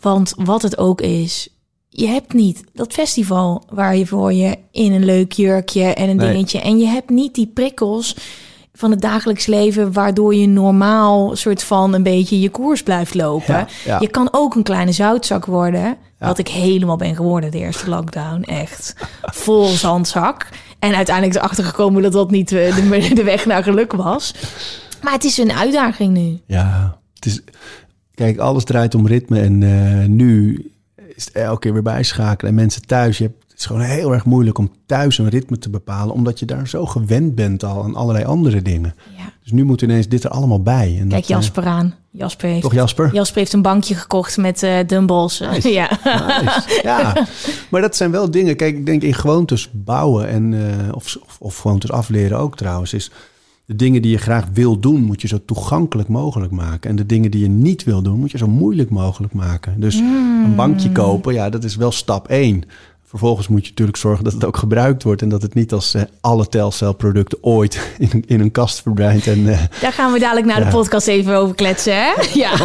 Want wat het ook is, je hebt niet dat festival waar je voor je in een leuk jurkje en een Nee. dingetje. En je hebt niet die prikkels van het dagelijks leven, waardoor je normaal soort van een beetje je koers blijft lopen. Ja, ja. Je kan ook een kleine zoutzak worden. Wat ik helemaal ben geworden de eerste lockdown. Echt vol zandzak. En uiteindelijk is erachter gekomen dat dat niet eh, de, de weg naar geluk was. Maar het is een uitdaging nu. Ja, het is, kijk, alles draait om ritme. En eh, nu is het elke keer weer bijschakelen. En mensen thuis, je hebt, het is gewoon heel erg moeilijk om thuis een ritme te bepalen. Omdat je daar zo gewend bent al aan allerlei andere dingen. Ja. Dus nu moet ineens dit er allemaal bij. En Kijk dat, eh, Jasper aan. Jasper heeft, Toch Jasper? Jasper heeft een bankje gekocht met eh dumbbells. Nice. ja. Nice. Ja, maar dat zijn wel dingen. Kijk, ik denk in gewoontes bouwen en eh, of, of, of gewoontes afleren ook trouwens. Is de dingen die je graag wil doen, moet je zo toegankelijk mogelijk maken. En de dingen die je niet wil doen, moet je zo moeilijk mogelijk maken. Dus een bankje kopen, ja, dat is wel stap één. Vervolgens moet je natuurlijk zorgen dat het ook gebruikt wordt. En dat het niet als eh, alle Telcel-producten ooit in, een- in een kast verdwijnt. En, eh, Daar gaan we dadelijk naar de podcast even over kletsen, hè? Ja.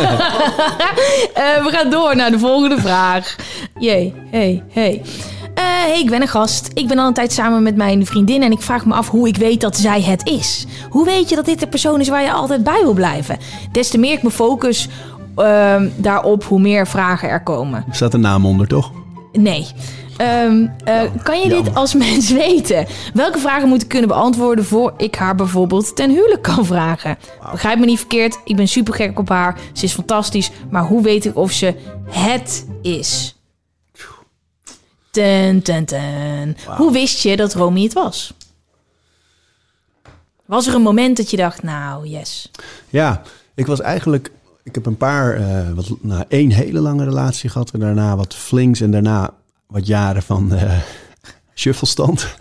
Eh, we gaan door naar de volgende vraag. Jee, hey, hey. Hey, ik ben een gast. Ik ben al een tijd samen met mijn vriendin en ik vraag me af hoe ik weet dat zij het is. Hoe weet je dat dit de persoon is waar je altijd bij wil blijven? Des te meer ik me focus ehm, daarop, hoe meer vragen er komen. er staat een naam onder, toch? Nee. Ehm, eh, kan je dit als mens weten? Welke vragen moet ik kunnen beantwoorden voor ik haar bijvoorbeeld ten huwelijk kan vragen? Begrijp me niet verkeerd, ik ben super gek op haar. Ze is fantastisch, maar hoe weet ik of ze het is? Ten, ten, ten. Hoe wist je dat Romy het was? Was er een moment dat je dacht, nou, yes. Ja, ik was eigenlijk. Ik heb een paar, eh, wat, nou, één hele lange relatie gehad. En daarna wat flinks. En daarna wat jaren van eh shufflestand.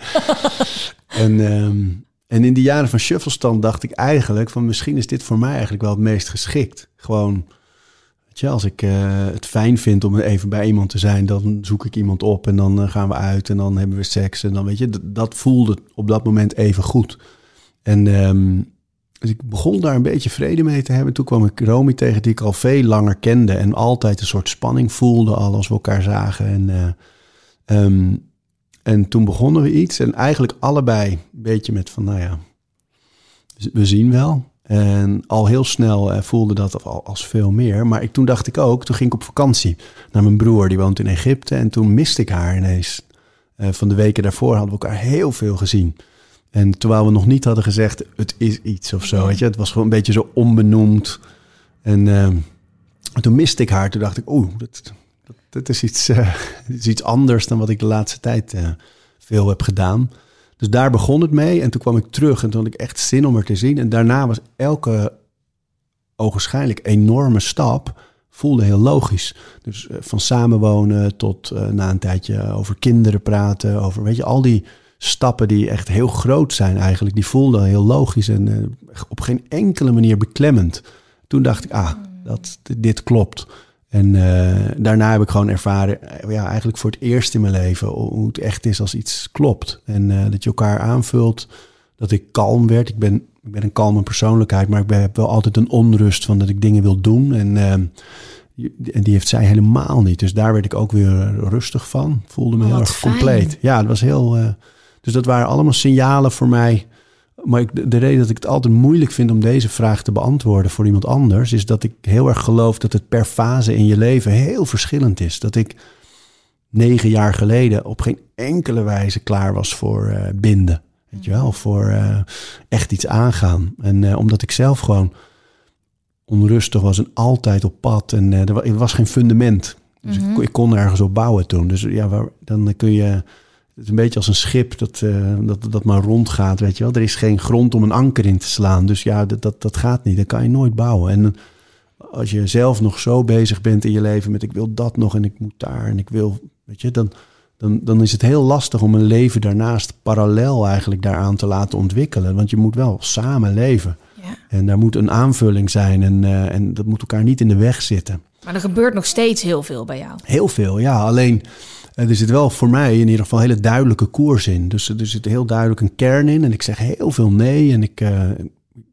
en, ehm, en in die jaren van shufflestand dacht ik eigenlijk van misschien is dit voor mij eigenlijk wel het meest geschikt. Gewoon, weet je, als ik eh, het fijn vind om even bij iemand te zijn, dan zoek ik iemand op en dan eh, gaan we uit en dan hebben we seks. En dan weet je, dat voelde op dat moment even goed. En ehm, dus ik begon daar een beetje vrede mee te hebben. Toen kwam ik Romy tegen, die ik al veel langer kende. En altijd een soort spanning voelde al als we elkaar zagen. En, ehm, en toen begonnen we iets. En eigenlijk allebei een beetje met van, nou ja, we zien wel. En al heel snel eh, voelde dat al als veel meer. Maar ik, toen dacht ik ook, toen ging ik op vakantie naar mijn broer. Die woont in Egypte. En toen miste ik haar ineens. Eh, van de weken daarvoor hadden we elkaar heel veel gezien. En terwijl we nog niet hadden gezegd, het is iets of zo. Weet je? Het was gewoon een beetje zo onbenoemd. En ehm, toen miste ik haar. Toen dacht ik, oeh, dat, dat, is, iets, eh, is iets anders dan wat ik de laatste tijd eh, veel heb gedaan. Dus daar begon het mee. En toen kwam ik terug en toen had ik echt zin om haar te zien. En daarna was elke ogenschijnlijk enorme stap voelde heel logisch. Dus eh, van samenwonen tot na een tijdje over kinderen praten. Over, weet je, al die stappen die echt heel groot zijn eigenlijk. Die voelden heel logisch en op geen enkele manier beklemmend. Toen dacht ik, ah, dat, dit klopt. En eh, daarna heb ik gewoon ervaren, eh, ja, eigenlijk voor het eerst in mijn leven, hoe het echt is als iets klopt. En eh, dat je elkaar aanvult, dat ik kalm werd. Ik ben, ik ben een kalme persoonlijkheid, maar ik ben, heb wel altijd een onrust van dat ik dingen wil doen. En, eh, je- en die heeft zij helemaal niet. Dus daar werd ik ook weer rustig van. Voelde me Oh, heel erg fijn. compleet. Ja, dat was heel. dus dat waren allemaal signalen voor mij. Maar ik, de, de reden dat ik het altijd moeilijk vind om deze vraag te beantwoorden voor iemand anders, is dat ik heel erg geloof dat het per fase in je leven heel verschillend is. Dat ik negen jaar geleden op geen enkele wijze klaar was voor eh, binden. Weet je wel, voor eh, echt iets aangaan. En eh, omdat ik zelf gewoon onrustig was en altijd op pad. En er, wa- was geen fundament. Dus ik, ik kon ergens op bouwen toen. Dus ja, waar, dan kun je... Het is een beetje als een schip dat, eh, dat, dat maar rondgaat, weet je wel. Er is geen grond om een anker in te slaan. Dus ja, dat, dat, dat gaat niet. Dat kan je nooit bouwen. En als je zelf nog zo bezig bent in je leven met... ik wil dat nog en ik moet daar en ik wil... Weet je, dan, dan, dan is het heel lastig om een leven daarnaast... parallel eigenlijk daaraan te laten ontwikkelen. Want je moet wel samen leven. Ja. En daar moet een aanvulling zijn en, eh, en dat moet elkaar niet in de weg zitten. Maar er gebeurt nog steeds heel veel bij jou. Heel veel, ja. Alleen eh, er zit wel voor mij in ieder geval hele duidelijke koers in. Dus er zit heel duidelijk een kern in. En ik zeg heel veel nee. En ik, eh,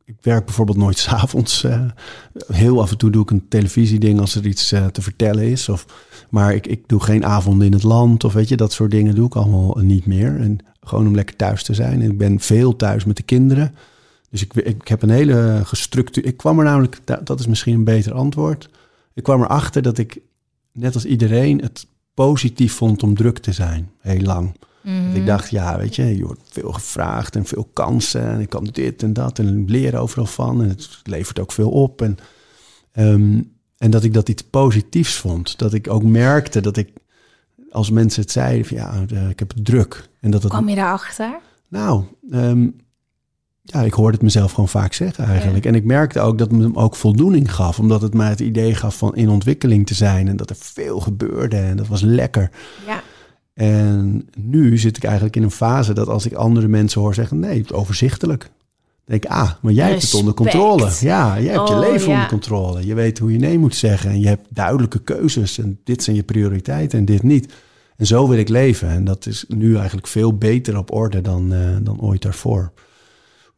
ik werk bijvoorbeeld nooit s'avonds. Uh, heel af en toe doe ik een televisieding als er iets te vertellen is. Of, maar ik, ik doe geen avonden in het land. Of weet je, dat soort dingen doe ik allemaal niet meer. En gewoon om lekker thuis te zijn. En ik ben veel thuis met de kinderen. Dus ik, ik heb een hele gestructureerd. Ik kwam er namelijk, dat is misschien een beter antwoord. Ik kwam erachter dat ik, net als iedereen, het positief vond om druk te zijn, heel lang. Mm Ik dacht, ja, weet je, je wordt veel gevraagd en veel kansen en ik kan dit en dat en leer overal van en het levert ook veel op. En, ehm, en dat ik dat iets positiefs vond. Dat ik ook merkte dat ik, als mensen het zeiden, van, ja, ik heb het druk. En dat het, Kwam je daarachter? Nou, um, ja, ik hoorde het mezelf gewoon vaak zeggen eigenlijk. En ik merkte ook dat het me ook voldoening gaf. Omdat het mij het idee gaf van in ontwikkeling te zijn. En dat er veel gebeurde en dat was lekker. Ja. En nu zit ik eigenlijk in een fase dat als ik andere mensen hoor zeggen... nee, het overzichtelijk. Dan denk ik, ah, maar jij hebt het onder controle. Ja, jij hebt je oh, leven onder controle. Je weet hoe je nee moet zeggen. En je hebt duidelijke keuzes. En dit zijn je prioriteiten en dit niet. En zo wil ik leven. En dat is nu eigenlijk veel beter op orde dan, uh, dan ooit daarvoor.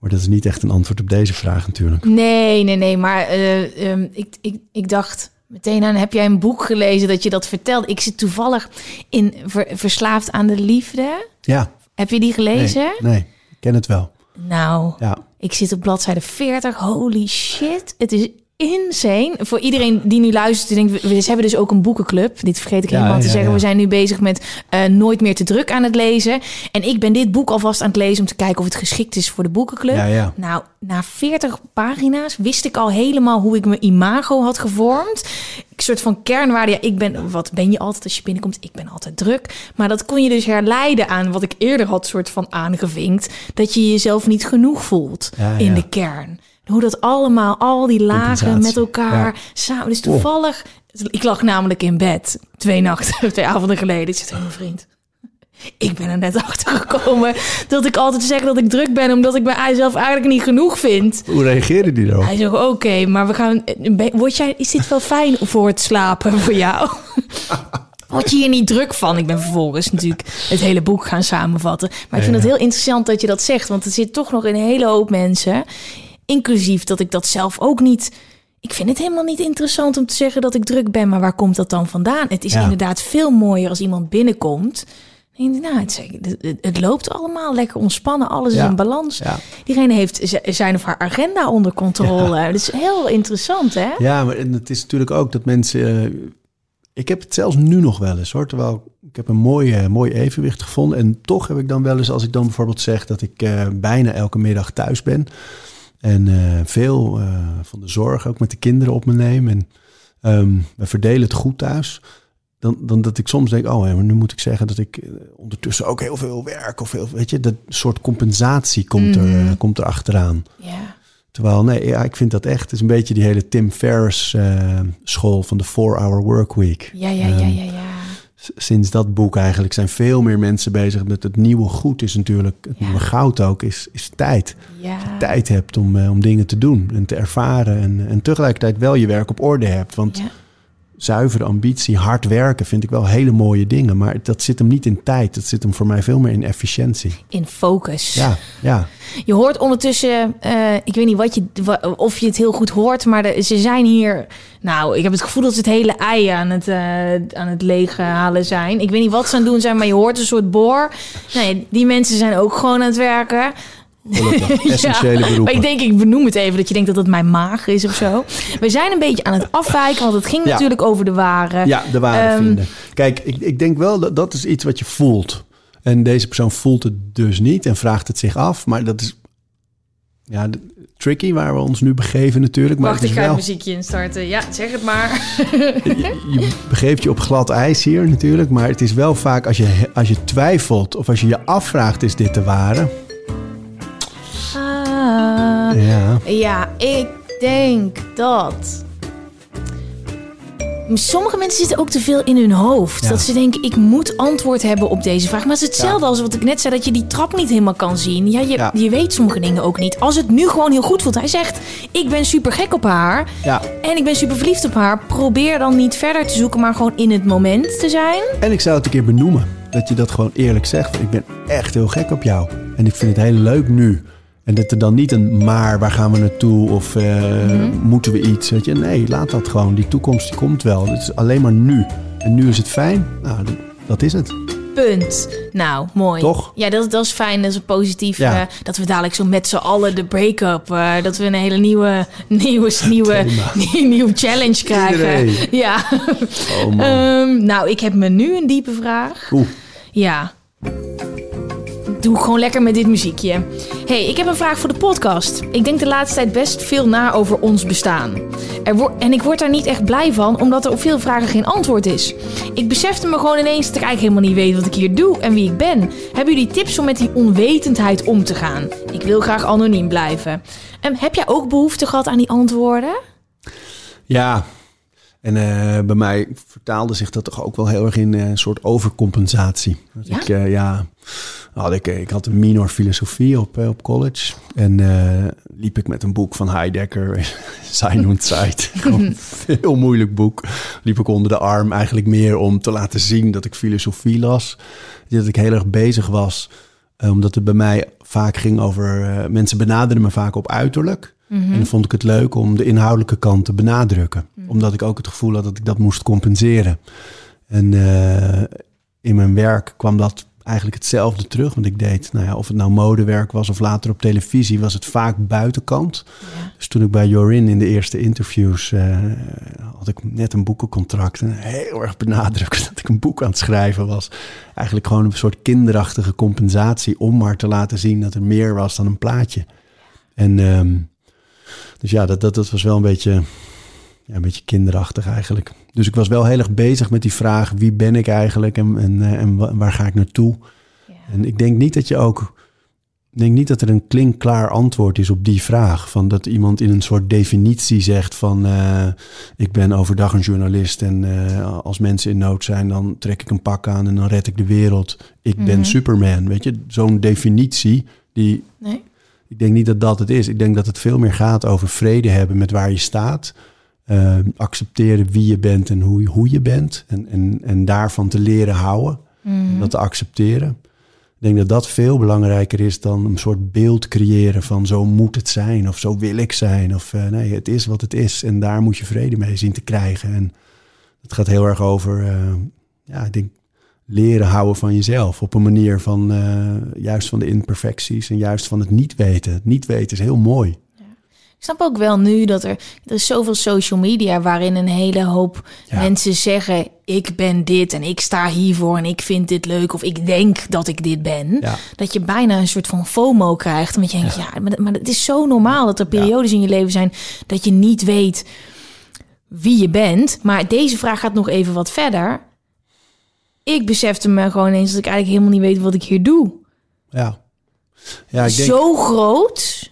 Maar dat is niet echt een antwoord op deze vraag natuurlijk. Nee, nee, nee. Maar uh, um, ik, ik, ik dacht meteen aan, heb jij een boek gelezen dat je dat vertelt? Ik zit toevallig in Verslaafd aan de Liefde. Ja. Heb je die gelezen? Nee, nee ik ken het wel. Nou, ja. ik zit op bladzijde 40. Holy shit. Het is insane. Voor iedereen die nu luistert, denkt, we, hebben dus ook een boekenclub. Dit vergeet ik helemaal te zeggen. We zijn nu bezig met uh, Nooit meer te druk aan het lezen. En ik ben dit boek alvast aan het lezen om te kijken of het geschikt is voor de boekenclub. Nou, na 40 pagina's wist ik al helemaal hoe ik mijn imago had gevormd. Een soort van kernwaarde. Ja, ik ben, wat ben je altijd als je binnenkomt? Ik ben altijd druk. Maar dat kon je dus herleiden aan wat ik eerder had soort van aangevinkt. Dat je jezelf niet genoeg voelt in de kern. Hoe dat allemaal, al die lagen met elkaar samen. Dus toevallig, ik lag namelijk in bed twee nachten, twee avonden geleden. Ik zit tegen mijn vriend. Ik ben er net achter gekomen dat ik altijd zeg dat ik druk ben, omdat ik mijzelf eigenlijk niet genoeg vind. Hoe reageerde die dan? Hij zegt: Oké, maar we gaan. Word jij, is dit wel fijn voor het slapen voor jou? Word je hier niet druk van? Ik ben vervolgens natuurlijk het hele boek gaan samenvatten. Maar ik vind het heel interessant dat je dat zegt, want er zit toch nog een hele hoop mensen Inclusief dat ik dat zelf ook niet. Ik vind het helemaal niet interessant om te zeggen dat ik druk ben, maar waar komt dat dan vandaan? Het is inderdaad veel mooier als iemand binnenkomt. Nou, het, het, loopt allemaal lekker ontspannen, alles is in balans. Ja. Diegene heeft zijn of haar agenda onder controle. Ja. Dat is heel interessant, hè? Ja, maar het is natuurlijk ook dat mensen. Uh, ik heb het zelfs nu nog wel eens hoor. Terwijl ik heb een mooi, uh, mooi evenwicht gevonden. En toch heb ik dan wel eens, als ik dan bijvoorbeeld zeg dat ik uh, bijna elke middag thuis ben en uh, veel uh, van de zorg ook met de kinderen op me neem. En um, we verdelen het goed thuis. Dan, dan dat ik soms denk, oh, maar nu moet ik zeggen dat ik uh, ondertussen ook heel veel werk. Of heel, weet je, dat soort compensatie komt, mm. er, komt er achteraan. Yeah. Terwijl, nee, ja, ik vind dat echt. Het is een beetje die hele Tim Ferriss school van de 4-hour work week. Ja, ja, um, ja, ja, ja sinds dat boek eigenlijk zijn veel meer mensen bezig met het nieuwe goed is natuurlijk, het nieuwe goud ook, is, is tijd. Ja. Dat je tijd hebt om, uh, om dingen te doen en te ervaren en, en tegelijkertijd wel je werk op orde hebt. Want ja zuivere ambitie, hard werken vind ik wel hele mooie dingen. Maar dat zit hem niet in tijd. Dat zit hem voor mij veel meer in efficiëntie. In focus. Ja, ja. Je hoort ondertussen, uh, ik weet niet wat je, of je het heel goed hoort, maar de, ze zijn hier. Nou, ik heb het gevoel dat ze het hele ei aan het, uh, aan het leeghalen zijn. Ik weet niet wat ze aan het doen zijn, maar je hoort een soort boor. Nee, die mensen zijn ook gewoon aan het werken. essentiële ja, beroepen. Maar ik denk, ik benoem het even, dat je denkt dat het mijn maag is of zo. We zijn een beetje aan het afwijken, want het ging natuurlijk over de ware. Ja, de ware um, vinden. Kijk, ik, ik denk wel dat dat is iets wat je voelt. En deze persoon voelt het dus niet en vraagt het zich af. Maar dat is ja, tricky waar we ons nu begeven natuurlijk. Maar Wacht, ik ga wel... een muziekje instarten. Ja, zeg het maar. je, je begeeft je op glad ijs hier natuurlijk. Maar het is wel vaak als je, als je twijfelt of als je je afvraagt, is dit de ware? Ja. Ja, ik denk dat Sommige mensen zitten ook te veel in hun hoofd. Ja. Dat ze denken, ik moet antwoord hebben op deze vraag. Maar het is hetzelfde als wat ik net zei, dat je die trap niet helemaal kan zien. Ja, je, Ja. je weet sommige dingen ook niet. Als het nu gewoon heel goed voelt. Hij zegt, ik ben super gek op haar. Ja. En ik ben super verliefd op haar. Probeer dan niet verder te zoeken, maar gewoon in het moment te zijn. En ik zou het een keer benoemen. Dat je dat gewoon eerlijk zegt. Ik ben echt heel gek op jou. En ik vind het heel leuk nu. En dat er dan niet een maar, waar gaan we naartoe? Of eh, Mhm. moeten we iets? Weet je? Nee, laat dat gewoon. Die toekomst die komt wel. Het is alleen maar nu. En nu is het fijn. Nou, dat- is het. Punt. Nou, mooi. Toch? Ja, dat, dat is fijn. Dat is positief. Ja. eh, dat we dadelijk zo met z'n allen de break-up... eh, dat we een hele nieuwe, nieuwe, nieuwe, nieuwe challenge krijgen. Iedereen. Ja. Oh man. Ehm, nou, ik heb me nu een diepe vraag. Oeh. Ja. Doe gewoon lekker met dit muziekje. hey, ik heb een vraag voor de podcast. Ik denk de laatste tijd best veel na over ons bestaan. Er en ik word daar niet echt blij van, omdat er op veel vragen geen antwoord is. Ik besefte me gewoon ineens dat ik eigenlijk helemaal niet weet wat ik hier doe en wie ik ben. Hebben jullie tips om met die onwetendheid om te gaan? Ik wil graag anoniem blijven. En heb jij ook behoefte gehad aan die antwoorden? Ja, en eh, bij mij vertaalde zich dat toch ook wel heel erg in eh, een soort overcompensatie. Dat Ja? Ik, eh, ja, had ik, ik had een minor filosofie op, eh, op college. En eh, liep ik met een boek van Heidegger, Sein und Zeit. Een heel moeilijk boek. Liep ik onder de arm eigenlijk meer om te laten zien dat ik filosofie las. Dat ik heel erg bezig was. eh, omdat het bij mij vaak ging over... eh, mensen benaderden me vaak op uiterlijk. En dan vond ik het leuk om de inhoudelijke kant te benadrukken. Omdat ik ook het gevoel had dat ik dat moest compenseren. En eh, in mijn werk kwam dat eigenlijk hetzelfde terug. Want ik deed, nou ja, of het nou modewerk was of later op televisie, was het vaak buitenkant. Dus toen ik bij Jorin in de eerste interviews eh, had ik net een boekencontract. En heel erg benadrukt dat ik een boek aan het schrijven was. Eigenlijk gewoon een soort kinderachtige compensatie om maar te laten zien dat er meer was dan een plaatje. En ehm, dus ja, dat, dat, dat was wel een beetje, ja, een beetje kinderachtig eigenlijk. Dus ik was wel heel erg bezig met die vraag: wie ben ik eigenlijk en, en, eh, en wa- waar ga ik naartoe? En ik denk niet dat je ook. Ik denk niet dat er een klinkklaar antwoord is op die vraag. Van dat iemand in een soort definitie zegt van eh, ik ben overdag een journalist en eh, als mensen in nood zijn, dan trek ik een pak aan en dan red ik de wereld. Ik ben Superman. Weet je, zo'n definitie die Nee? ik denk niet dat dat het is. Ik denk dat het veel meer gaat over vrede hebben met waar je staat. Eh, accepteren wie je bent en hoe, hoe je bent. En, en, en daarvan te leren houden. En dat te accepteren. Ik denk dat dat veel belangrijker is dan een soort beeld creëren van zo moet het zijn of zo wil ik zijn. Of eh, nee, het is wat het is en daar moet je vrede mee zien te krijgen. En het gaat heel erg over, eh, ja, ik denk leren houden van jezelf. Op een manier van eh, juist van de imperfecties en juist van het niet weten. Het niet weten is heel mooi. Ik snap ook wel nu dat er, er is zoveel social media waarin een hele hoop Ja. mensen zeggen: ik ben dit en ik sta hiervoor en ik vind dit leuk of ik denk dat ik dit ben. Ja. Dat je bijna een soort van FOMO krijgt. Omdat je denkt, ja, maar, maar het is zo normaal dat er periodes in je leven zijn dat je niet weet wie je bent. Maar deze vraag gaat nog even wat verder. Ik besefte me gewoon eens dat ik eigenlijk helemaal niet weet wat ik hier doe. Ja, ja ik denk... Zo groot.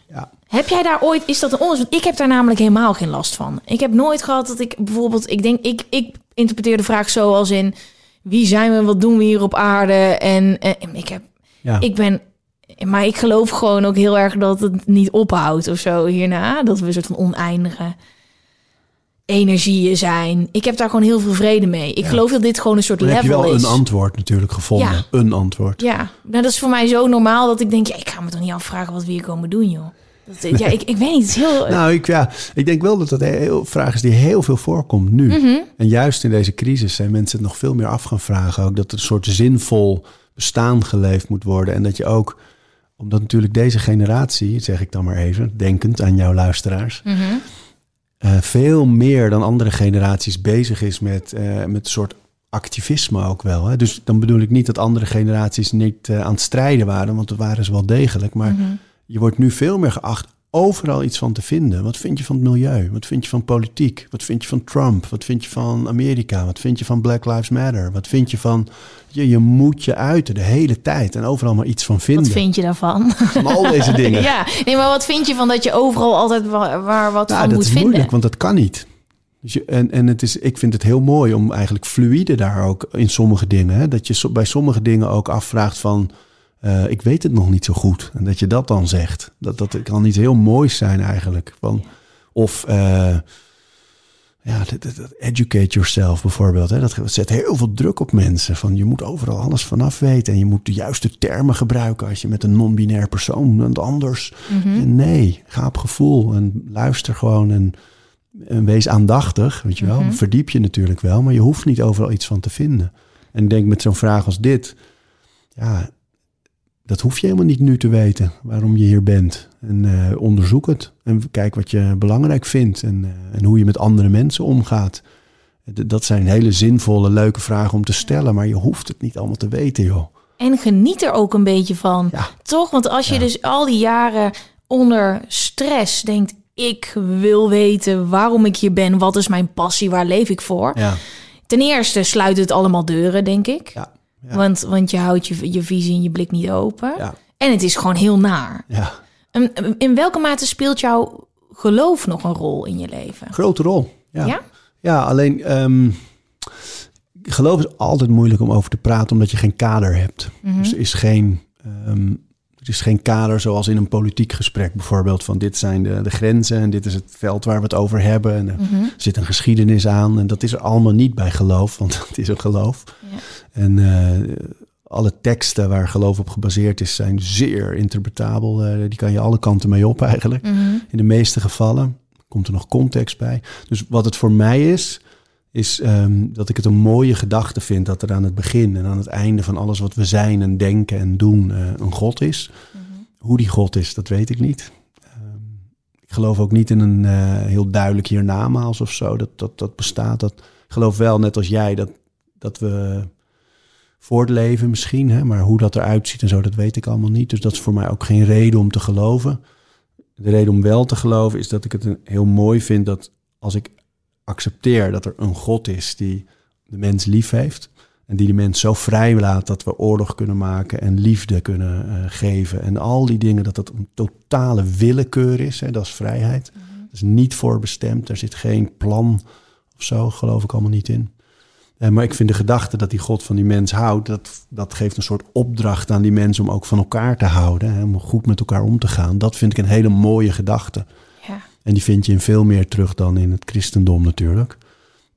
Heb jij daar ooit, is dat een onderzoek? Ik heb daar namelijk helemaal geen last van. Ik heb nooit gehad dat ik bijvoorbeeld, ik denk, ik, ik interpreteer de vraag zo als in, wie zijn we, wat doen we hier op aarde? En, en ik heb, Ja. ik ben, maar ik geloof gewoon ook heel erg dat het niet ophoudt of zo hierna. Dat we een soort van oneindige energieën zijn. Ik heb daar gewoon heel veel vrede mee. Ik geloof dat dit gewoon een soort Dan heb je level wel is. een antwoord natuurlijk gevonden. Ja. Een antwoord. Ja, nou, dat is voor mij zo normaal dat ik denk, ja, ik ga me toch niet afvragen wat we hier komen doen, joh. Ja, ik, ik weet niet, het is heel... Nou, ik, ja, ik denk wel dat dat een vraag is die heel veel voorkomt nu. Mhm. En juist in deze crisis zijn mensen het nog veel meer af gaan vragen. Ook dat er een soort zinvol bestaan geleefd moet worden. En dat je ook, omdat natuurlijk deze generatie, zeg ik dan maar even, denkend aan jouw luisteraars, Mhm. eh, veel meer dan andere generaties bezig is met, eh, met een soort activisme ook wel. Hè? Dus dan bedoel ik niet dat andere generaties niet eh, aan het strijden waren, want dat waren ze wel degelijk. Maar Mhm. Je wordt nu veel meer geacht overal iets van te vinden. Wat vind je van het milieu? Wat vind je van politiek? Wat vind je van Trump? Wat vind je van Amerika? Wat vind je van Black Lives Matter? Wat vind je van... Je, je moet je uiten de hele tijd en overal maar iets van vinden. Wat vind je daarvan? Van al deze dingen. ja, nee, maar wat vind je van dat je overal altijd wa- waar, wat Nou, van dat moet is vinden? moeilijk, want dat kan niet. Dus je, en en het is, ik vind het heel mooi om eigenlijk fluïde daar ook in sommige dingen. Hè, dat je bij sommige dingen ook afvraagt van... eh, ik weet het nog niet zo goed. En dat je dat dan zegt. Dat, dat kan iets heel moois zijn eigenlijk. Van, of eh, ja, educate yourself bijvoorbeeld. Hè. Dat zet heel veel druk op mensen. Van je moet overal alles vanaf weten. En je moet de juiste termen gebruiken als je met een non-binair persoon bent anders. En Nee, ga op gevoel en luister gewoon en, en wees aandachtig. Weet je wel, verdiep je natuurlijk wel, maar je hoeft niet overal iets van te vinden. En ik denk met zo'n vraag als dit, ja, dat hoef je helemaal niet nu te weten waarom je hier bent. En eh, onderzoek het en kijk wat je belangrijk vindt en, eh, en hoe je met andere mensen omgaat. D- Dat zijn hele zinvolle, leuke vragen om te stellen, maar je hoeft het niet allemaal te weten, joh. En geniet er ook een beetje van. Ja. Toch? Want als je Ja. dus al die jaren onder stress denkt... ik wil weten waarom ik hier ben, wat is mijn passie, waar leef ik voor? Ja, Ten eerste sluit het allemaal deuren, denk ik. ja, ja. Want, want je houdt je, je visie en je blik niet open. ja, En het is gewoon heel naar. ja. En In welke mate speelt jouw geloof nog een rol in je leven? Grote rol. Ja, Ja? ja? alleen ehm, geloof is altijd moeilijk om over te praten omdat je geen kader hebt. Dus er is geen, ehm, is geen kader zoals in een politiek gesprek bijvoorbeeld. Van dit zijn de, de grenzen en dit is het veld waar we het over hebben. En er zit een geschiedenis aan. En dat is er allemaal niet bij geloof, want het is een geloof. Ja. En eh, alle teksten waar geloof op gebaseerd is, zijn zeer interpretabel. Eh, die kan je alle kanten mee op eigenlijk. In de meeste gevallen komt er nog context bij. Dus wat het voor mij is, is ehm, dat ik het een mooie gedachte vind dat er aan het begin en aan het einde van alles wat we zijn en denken en doen eh, een God is. Hoe die God is, dat weet ik niet. Ehm, ik geloof ook niet in een eh, heel duidelijk hiernamaals of zo. Dat, dat, dat bestaat. Dat, ik geloof wel, net als jij, dat, dat we voortleven misschien. Hè? Maar hoe dat eruit ziet en zo, dat weet ik allemaal niet. Dus dat is voor mij ook geen reden om te geloven. De reden om wel te geloven is dat ik het een- heel mooi vind dat als ik accepteer dat er een God is die de mens lief heeft. En die de mens zo vrij laat dat we oorlog kunnen maken en liefde kunnen eh, geven. En al die dingen, dat dat een totale willekeur is. Hè? Dat is vrijheid. Dat is niet voorbestemd. Er zit geen plan of zo, geloof ik allemaal niet in. Eh, maar ik vind de gedachte dat die God van die mens houdt, dat, dat geeft een soort opdracht aan die mens om ook van elkaar te houden. Hè? Om goed met elkaar om te gaan. Dat vind ik een hele mooie gedachte. En die vind je in veel meer terug dan in het christendom natuurlijk.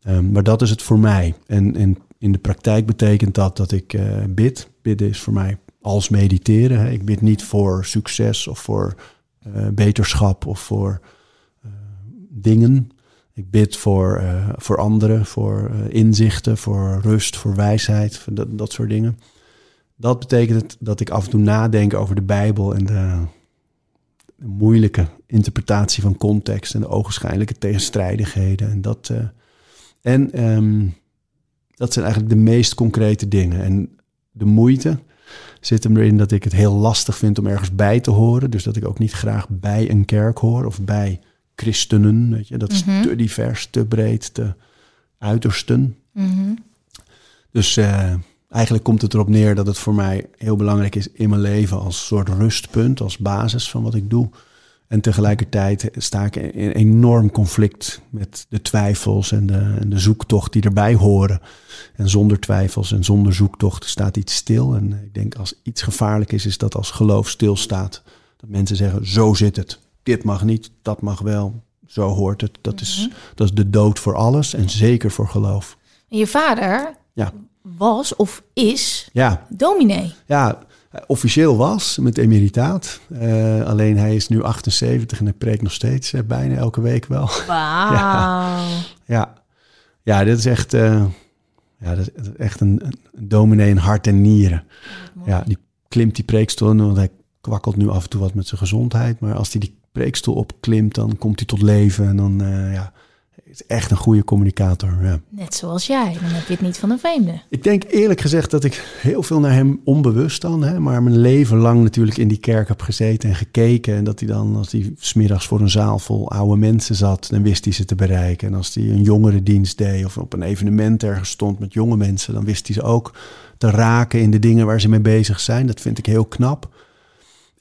Ehm, maar dat is het voor mij. En, in de praktijk betekent dat dat ik eh, bid. Bidden is voor mij als mediteren. Ik bid niet voor succes of voor eh, beterschap of voor eh, dingen. Ik bid voor, voor anderen, voor inzichten, voor rust, voor wijsheid, dat, dat soort dingen. Dat betekent dat ik af en toe nadenk over de Bijbel en de, de moeilijke interpretatie van context en de ogenschijnlijke tegenstrijdigheden. En dat, eh, en ehm, dat zijn eigenlijk de meest concrete dingen. En de moeite zit hem erin dat ik het heel lastig vind om ergens bij te horen. Dus dat ik ook niet graag bij een kerk hoor of bij christenen. Weet je? Dat is te divers, te breed, te uitersten. Mhm. Dus eh, eigenlijk komt het erop neer dat het voor mij heel belangrijk is in mijn leven als soort rustpunt, als basis van wat ik doe. En tegelijkertijd sta ik in enorm conflict met de twijfels en de, en de zoektocht die erbij horen. En zonder twijfels en zonder zoektocht staat iets stil. En ik denk als iets gevaarlijk is, is dat als geloof stilstaat. Dat mensen zeggen, zo zit het. Dit mag niet, dat mag wel. Zo hoort het. Dat, is, dat is de dood voor alles en zeker voor geloof. En je vader Ja, was of is ja, dominee. ja officieel was met emeritaat. Eh, alleen hij is nu 78 en hij preekt nog steeds eh, bijna elke week wel. Wauw. Ja, ja dit is echt, eh, ja, dat is echt een, een dominee in hart en nieren. Ja, die klimt die preekstoel, want hij kwakkelt nu af en toe wat met zijn gezondheid. Maar als hij die preekstoel opklimt, dan komt hij tot leven. En dan, eh, ja, is echt een goede communicator. Ja. Net zoals jij. Dan heb je het niet van een vreemde. Ik denk eerlijk gezegd dat ik heel veel naar hem onbewust dan, hè, maar mijn leven lang natuurlijk in die kerk heb gezeten en gekeken. En dat hij dan, als hij smiddags voor een zaal vol oude mensen zat, dan wist hij ze te bereiken. En als hij een jongerendienst deed of op een evenement ergens stond met jonge mensen, dan wist hij ze ook te raken in de dingen waar ze mee bezig zijn. Dat vind ik heel knap.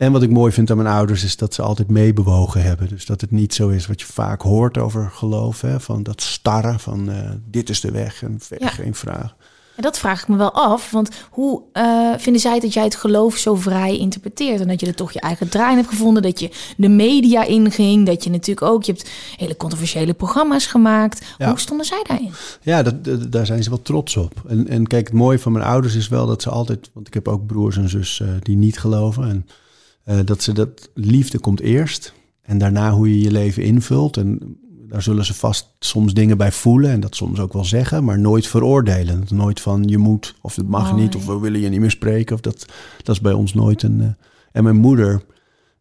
En wat ik mooi vind aan mijn ouders is dat ze altijd meebewogen hebben. Dus dat het niet zo is wat je vaak hoort over geloof. Hè? Van dat starren van eh, dit is de weg en verder Ja. geen vraag. En dat vraag ik me wel af, want hoe eh, vinden zij dat jij het geloof zo vrij interpreteert? En dat je er toch je eigen draai in hebt gevonden, dat je de media inging, dat je natuurlijk ook, je hebt hele controversiële programma's gemaakt. Ja. Hoe stonden zij daarin? Ja, dat, dat- daar zijn ze wel trots op. En, en kijk, het mooie van mijn ouders is wel dat ze altijd... Want ik heb ook broers en zus eh, die niet geloven. En eh, dat ze dat liefde komt eerst. En daarna hoe je je leven invult. En daar zullen ze vast soms dingen bij voelen. En dat soms ook wel zeggen. Maar nooit veroordelen. Nooit van je moet of het mag niet. Of we willen je niet meer spreken. Of dat, dat is bij ons nooit een... eh, en mijn moeder...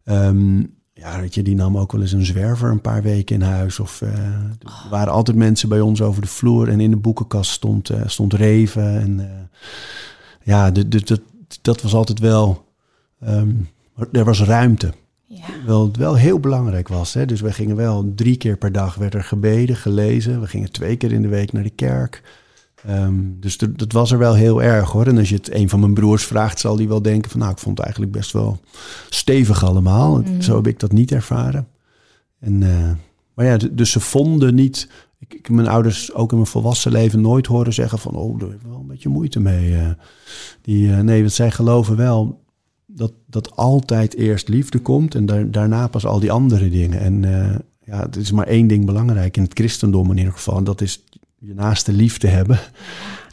ehm, ja, weet je, die nam ook wel eens een zwerver een paar weken in huis. Of eh, er waren altijd mensen bij ons over de vloer. En in de boekenkast stond, stond Reven. En ja, de- de- dat, dat was altijd wel... er was ruimte. Ja. Wel, het wel heel belangrijk was. Hè? Dus we gingen wel drie keer per dag werd er gebeden, gelezen. We gingen twee keer in de week naar de kerk. Ehm, dus dat, was er wel heel erg hoor. En als je het een van mijn broers vraagt, zal die wel denken van nou, ik vond het eigenlijk best wel stevig allemaal. Mhm. Zo heb ik dat niet ervaren. En, eh, maar ja, dus ze vonden niet. Ik, mijn ouders ook in mijn volwassen leven nooit horen zeggen van oh, daar heb ik wel een beetje moeite mee. eh. die, eh, nee, want zij geloven wel dat, dat altijd eerst liefde komt en daar, daarna pas al die andere dingen. En eh, ja, het is maar één ding belangrijk in het christendom in ieder geval. En dat is je naaste liefde hebben.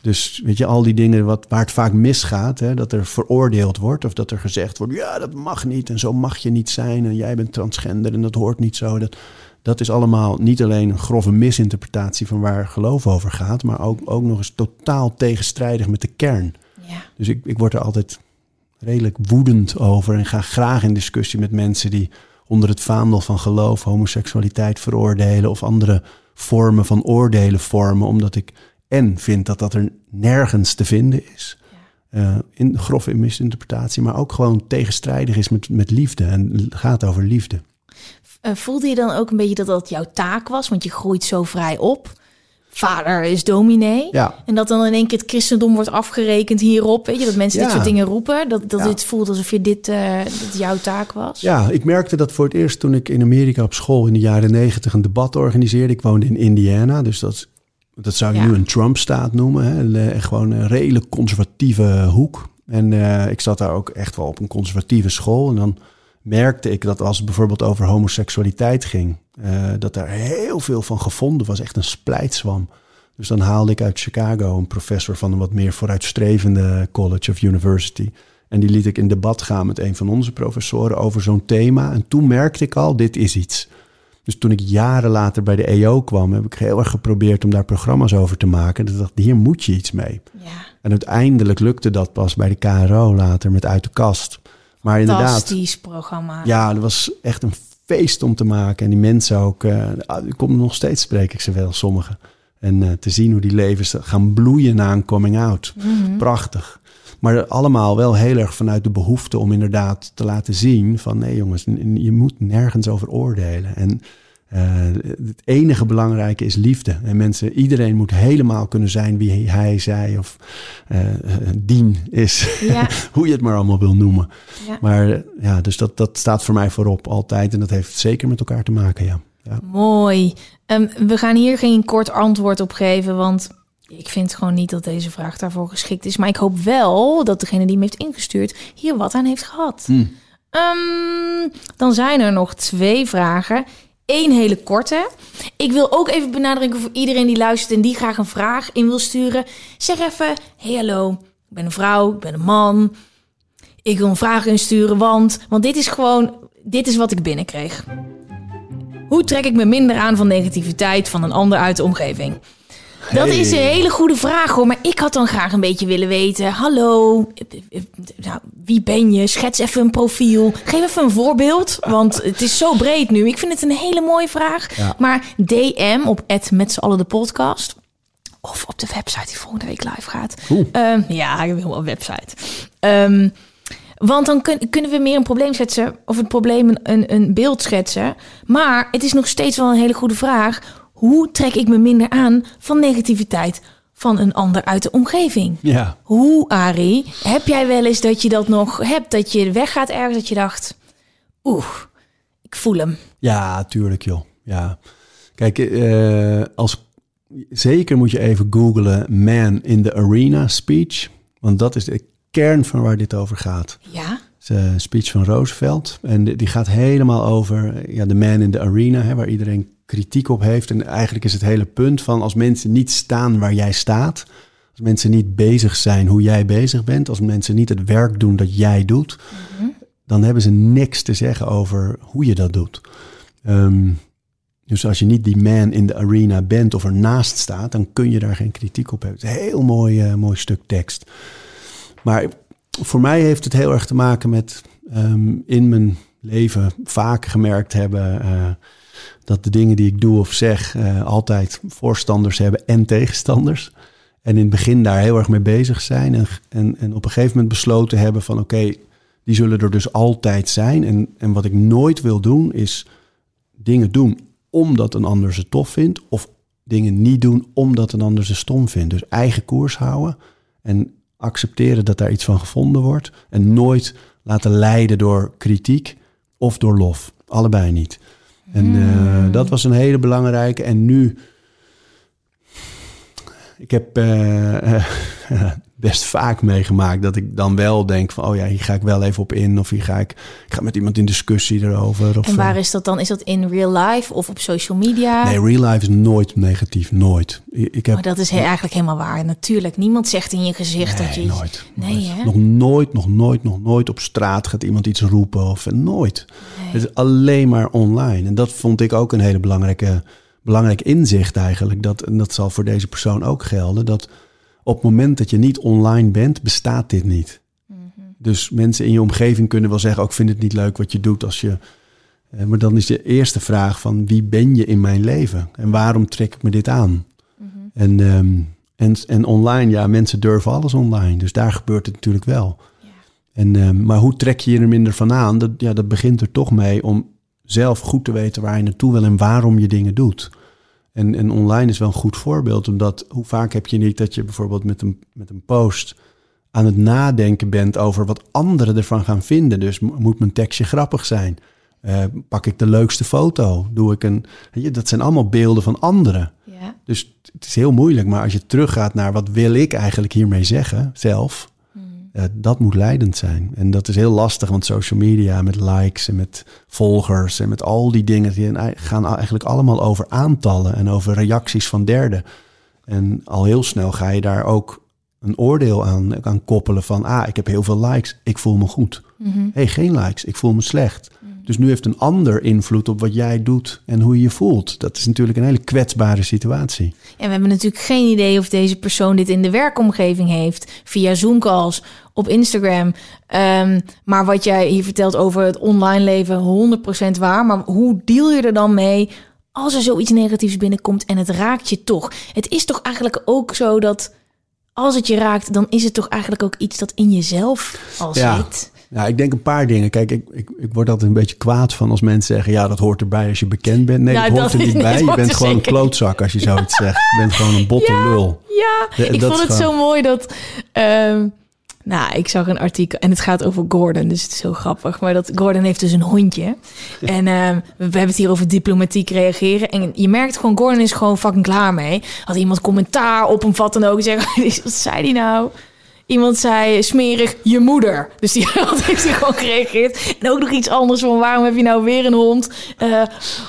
Dus weet je, al die dingen wat, waar het vaak misgaat, hè, dat er veroordeeld wordt of dat er gezegd wordt, ja, dat mag niet en zo mag je niet zijn en jij bent transgender en dat hoort niet zo. Dat, dat is allemaal niet alleen een grove misinterpretatie van waar geloof over gaat, maar ook, ook nog eens totaal tegenstrijdig met de kern. Ja. Dus ik, ik word er altijd redelijk woedend over en ga graag in discussie met mensen die onder het vaandel van geloof homoseksualiteit veroordelen of andere vormen van oordelen vormen, omdat ik en vind dat dat er nergens te vinden is. Eh, in grove misinterpretatie, maar ook gewoon tegenstrijdig is met, met liefde en gaat over liefde. Eh, voelde je dan ook een beetje dat dat jouw taak was? Want je groeit zo vrij op. Vader is dominee. Ja, En dat dan in één keer het christendom wordt afgerekend hierop. Weet je, dat mensen dit soort dingen roepen. Dat, dat Ja. het voelt alsof je dit, eh, dat jouw taak was. Ja, ik merkte dat voor het eerst toen ik in Amerika op school in de jaren negentig een debat organiseerde. Ik woonde in Indiana, dus dat, dat zou je Ja. nu een Trump-staat noemen. Hè? Eh, Gewoon een redelijk conservatieve hoek. En eh, ik zat daar ook echt wel op een conservatieve school. En dan merkte ik dat als het bijvoorbeeld over homoseksualiteit ging, eh, dat daar heel veel van gevonden was. Echt een splijtswam. Dus dan haalde ik uit Chicago een professor van een wat meer vooruitstrevende college of university. En die liet ik in debat gaan met een van onze professoren over zo'n thema. En toen merkte ik al, dit is iets. Dus toen ik jaren later bij de EO kwam, heb ik heel erg geprobeerd om daar programma's over te maken. Ik dacht, hier moet je iets mee. Ja, En uiteindelijk lukte dat pas bij de KRO later met Uit de Kast. Maar inderdaad, fantastisch programma. ja, dat was echt een feest om te maken. En die mensen ook, eh ik kom nog steeds, spreek ik ze wel, sommigen. En eh, te zien hoe die levens gaan bloeien na een coming out. Mhm. Prachtig. Maar allemaal wel heel erg vanuit de behoefte om inderdaad te laten zien van nee jongens, je moet nergens over oordelen. En eh, het enige belangrijke is liefde. En mensen, iedereen moet helemaal kunnen zijn wie hij, zij of eh, eh, dien is. Ja. Hoe je het maar allemaal wil noemen. Ja. Maar ja, dus dat, dat staat voor mij voorop altijd. En dat heeft zeker met elkaar te maken, ja. ja. Mooi. Ehm, we gaan hier geen kort antwoord op geven, want ik vind gewoon niet dat deze vraag daarvoor geschikt is. Maar ik hoop wel dat degene die hem heeft ingestuurd hier wat aan heeft gehad. Hmm. Ehm, dan zijn er nog twee vragen. Eén hele korte. Ik wil ook even benadrukken voor iedereen die luistert en die graag een vraag in wil sturen. Zeg even, hey hallo, ik ben een vrouw, ik ben een man. Ik wil een vraag insturen, want, want dit is gewoon, dit is wat ik binnenkreeg. Hoe trek ik me minder aan van negativiteit van een ander uit de omgeving? Dat Hey. is een hele goede vraag hoor, maar ik had dan graag een beetje willen weten. Hallo, nou, wie ben je? Schets even een profiel. Geef even een voorbeeld, want het is zo breed nu. Ik vind het een hele mooie vraag. Ja. Maar DM op met z'n allen de podcast. Of op de website die volgende week live gaat. Ehm, ja, ik helemaal een website. Ehm, want dan kun- kunnen we meer een probleem schetsen of een probleem een, een beeld schetsen. Maar het is nog steeds wel een hele goede vraag. Hoe trek ik me minder aan van negativiteit van een ander uit de omgeving. Ja. Hoe, Arie, heb jij wel eens dat je dat nog hebt? Dat je weggaat ergens dat je dacht... Oeh, ik voel hem. Ja, tuurlijk joh. Ja. Kijk, eh, als, zeker moet je even googlen Man in the Arena speech. Want dat is de kern van waar dit over gaat. Ja? is een speech van Roosevelt. En die gaat helemaal over ja, de man in the arena, hè, waar iedereen kritiek op heeft. En eigenlijk is het hele punt van als mensen niet staan waar jij staat, als mensen niet bezig zijn hoe jij bezig bent, als mensen niet het werk doen dat jij doet, dan hebben ze niks te zeggen over hoe je dat doet. Ehm, dus als je niet die man in de arena bent of ernaast staat, dan kun je daar geen kritiek op hebben. Het is een heel mooi, eh, mooi stuk tekst. Maar voor mij heeft het heel erg te maken met ehm, in mijn leven vaak gemerkt hebben eh, dat de dingen die ik doe of zeg eh, altijd voorstanders hebben en tegenstanders. En in het begin daar heel erg mee bezig zijn en, en, op een gegeven moment besloten hebben van oké, die zullen er dus altijd zijn. En, en wat ik nooit wil doen is dingen doen omdat een ander ze tof vindt of dingen niet doen omdat een ander ze stom vindt. Dus eigen koers houden en accepteren dat daar iets van gevonden wordt. En nooit laten leiden door kritiek of door lof. Allebei niet. En uh, dat was een hele belangrijke. En nu. Ik heb uh, best vaak meegemaakt dat ik dan wel denk van... oh ja, hier ga ik wel even op in. Of hier ga ik, ik ga met iemand in discussie erover. Of, en waar is dat dan? Is dat in real life of op social media? Nee, real life is nooit negatief. Nooit. Ik heb, maar dat is he eigenlijk helemaal waar. Natuurlijk, niemand zegt in je gezicht nee, dat je... nooit. Nee, nooit. hè? Nog nooit, nog nooit, nog nooit op straat gaat iemand iets roepen. Of nooit. Nee. Het is alleen maar online. En dat vond ik ook een hele belangrijke, belangrijk inzicht eigenlijk. Dat, en dat zal voor deze persoon ook gelden. Dat op het moment dat je niet online bent, bestaat dit niet. Dus mensen in je omgeving kunnen wel zeggen, ook vind het niet leuk wat je doet als je. eh, Maar dan is de eerste vraag van wie ben je in mijn leven en waarom trek ik me dit aan? En, ehm, en, en online, ja, mensen durven alles online, dus daar gebeurt het natuurlijk wel. En, ehm, maar hoe trek je je er minder van aan? Dat, ja, dat begint er toch mee om zelf goed te weten waar je naartoe wil en waarom je dingen doet. En, en online is wel een goed voorbeeld, omdat hoe vaak heb je niet dat je bijvoorbeeld met een, met een post aan het nadenken bent over wat anderen ervan gaan vinden. Dus mo- moet mijn tekstje grappig zijn? Eh, pak ik de leukste foto? Doe ik een. je, Dat zijn allemaal beelden van anderen. Ja. Dus het is heel moeilijk. Maar als je teruggaat naar wat wil ik eigenlijk hiermee zeggen zelf, dat moet leidend zijn. En dat is heel lastig, want social media met likes en met volgers en met al die dingen die gaan eigenlijk allemaal over aantallen en over reacties van derden. En al heel snel ga je daar ook een oordeel aan, aan koppelen van, ah, ik heb heel veel likes, ik voel me goed. hey, geen likes, ik voel me slecht. Dus nu heeft een ander invloed op wat jij doet en hoe je je voelt. Dat is natuurlijk een hele kwetsbare situatie. En we hebben natuurlijk geen idee of deze persoon dit in de werkomgeving heeft. Via Zoom-calls, op Instagram. Ehm, maar wat jij hier vertelt over het online leven, 100% waar. Maar hoe deal je er dan mee als er zoiets negatiefs binnenkomt en het raakt je toch? Het is toch eigenlijk ook zo dat als het je raakt, dan is het toch eigenlijk ook iets dat in jezelf al zit. Ja, ik denk een paar dingen. Kijk, ik, ik, ik word altijd een beetje kwaad van als mensen zeggen... ja, dat hoort erbij als je bekend bent. Nee, Ja, dat hoort dat er niet bij. het Je bent gewoon een klootzak als je zoiets zegt. Je bent gewoon een botte lul. Ja, Ja, ik vond het gewoon- zo mooi dat. ehm, nou, ik zag een artikel en het gaat over Gordon, dus het is heel grappig. Maar dat Gordon heeft dus een hondje. En ehm, we hebben het hier over diplomatiek reageren. En je merkt gewoon, Gordon is gewoon fucking klaar mee. Had iemand commentaar op hem vat en ook zeggen, wat zei die nou? Iemand zei smerig je moeder. Dus die had- heeft hij gewoon gereageerd. En ook nog iets anders van waarom heb je nou weer een hond eh,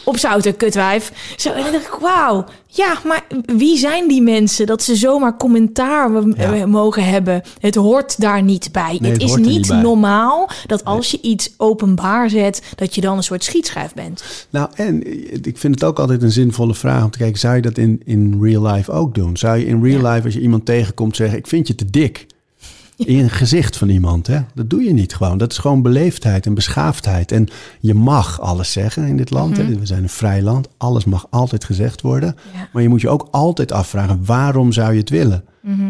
op zouten, kutwijf. Zo, en dan dacht ik, wauw. Ja, maar wie zijn die mensen dat ze zomaar commentaar Ja. mogen hebben? Het hoort daar niet bij. Nee, het het is niet normaal dat als je iets openbaar zet, dat je dan een soort schietschijf bent. Nou, en ik vind het ook altijd een zinvolle vraag om te kijken... zou je dat in, in real life ook doen? Zou je in real Ja. life, als je iemand tegenkomt, zeggen... ik vind je te dik? In een gezicht van iemand, hè? Dat doe je niet gewoon. Dat is gewoon beleefdheid en beschaafdheid. En je mag alles zeggen in dit land. hè. We zijn een vrij land. Alles mag altijd gezegd worden. Ja. Maar je moet je ook altijd afvragen... waarom zou je het willen?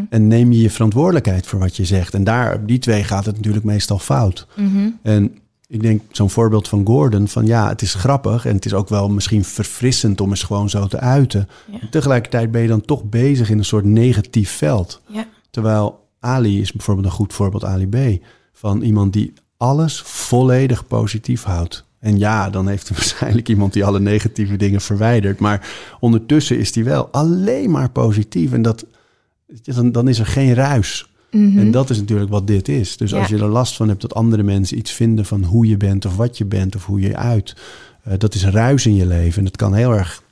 En neem je je verantwoordelijkheid voor wat je zegt. En daar, op die twee gaat het natuurlijk meestal fout. En ik denk zo'n voorbeeld van Gordon, van ja, het is grappig en het is ook wel misschien verfrissend om eens gewoon zo te uiten. Ja. Tegelijkertijd ben je dan toch bezig in een soort negatief veld. Ja. Terwijl Ali is bijvoorbeeld een goed voorbeeld, Ali B. Van iemand die alles volledig positief houdt. En ja, dan heeft hij waarschijnlijk iemand die alle negatieve dingen verwijdert. Maar ondertussen is hij wel alleen maar positief. En dat, dan, dan is er geen ruis. En dat is natuurlijk wat dit is. Dus als Mhm. Je er last van hebt dat andere mensen iets vinden van hoe je bent of wat je bent of hoe je uit. eh, dat is ruis in je leven. En dat kan heel erg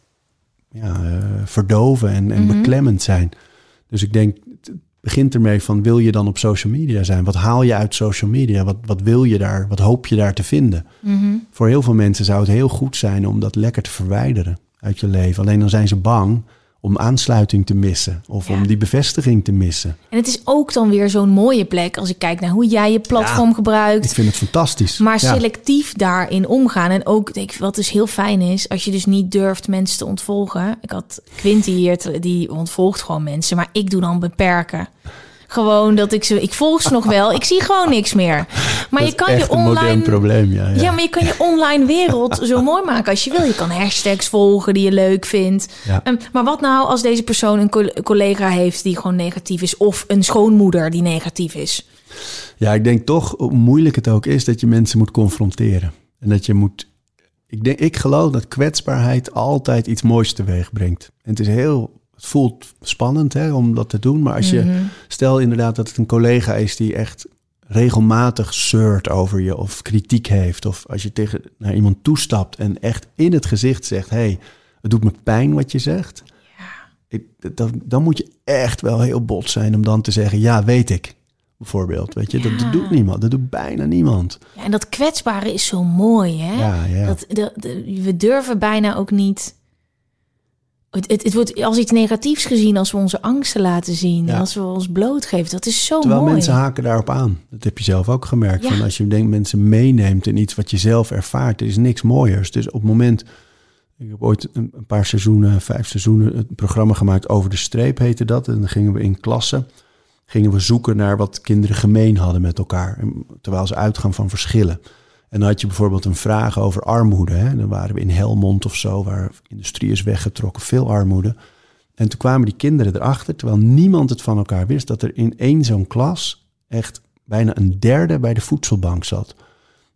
ja, eh, verdoven en, en Mhm. beklemmend zijn. Dus ik denk, begint ermee van wil je dan op social media zijn? Wat haal je uit social media? Wat, wat wil je daar? Wat hoop je daar te vinden? Mhm. Voor heel veel mensen zou het heel goed zijn om dat lekker te verwijderen uit je leven. Alleen dan zijn ze bang om aansluiting te missen of Ja. om die bevestiging te missen. En het is ook dan weer zo'n mooie plek als ik kijk naar hoe jij je platform Ik gebruikt. vind het fantastisch. Maar Ja. selectief daarin omgaan. En ook, denk ik, wat dus heel fijn is, als je dus niet durft mensen te ontvolgen. Ik had Quinty hier, die ontvolgt gewoon mensen. Maar ik doe dan beperken. Gewoon dat ik ze, ik volg ze nog wel. Ik zie gewoon niks meer. Maar Dat je kan je online. probleem, ja. ja. Ja, maar je kan je online wereld zo mooi maken als je wil. Je kan hashtags volgen die je leuk vindt. Ja. Ehm, maar wat nou als deze persoon een co- collega heeft die gewoon negatief is? Of een schoonmoeder die negatief is? Ja, ik denk toch, hoe moeilijk het ook is, dat je mensen moet confronteren. En dat je moet. Ik, denk, ik geloof dat kwetsbaarheid altijd iets moois teweeg brengt. En het is heel. Het voelt spannend hè, om dat te doen. Maar als je. Stel inderdaad dat het een collega is die echt regelmatig zeurt over je of kritiek heeft. Of als je tegen naar iemand toestapt en echt in het gezicht zegt: hey, het doet me pijn wat je zegt. Ik, dan, dan moet je echt wel heel bot zijn om dan te zeggen: ja, weet ik. Bijvoorbeeld, weet je, dat, Ja. dat doet niemand. Dat doet bijna niemand. Ja, en dat kwetsbare is zo mooi, hè? Ja, ja. Dat, de- we durven bijna ook niet. Het, het, het wordt als iets negatiefs gezien als we onze angsten laten zien. Ja. Als we ons blootgeven. Dat is zo Terwijl mooi. mensen haken daarop aan. Dat heb je zelf ook gemerkt. Ja. Van als je denkt mensen meeneemt in iets wat je zelf ervaart, er is niks mooiers. Dus op het moment, ik heb ooit een, een paar seizoenen, vijf seizoenen, een programma gemaakt over de streep heette dat. En dan gingen we in klassen, gingen we zoeken naar wat kinderen gemeen hadden met elkaar. Terwijl ze uitgaan van verschillen. En dan had je bijvoorbeeld een vraag over armoede. Hè? Dan waren we in Helmond of zo, waar industrie is weggetrokken, veel armoede. En toen kwamen die kinderen erachter, terwijl niemand het van elkaar wist, dat er in één zo'n klas echt bijna een derde bij de voedselbank zat.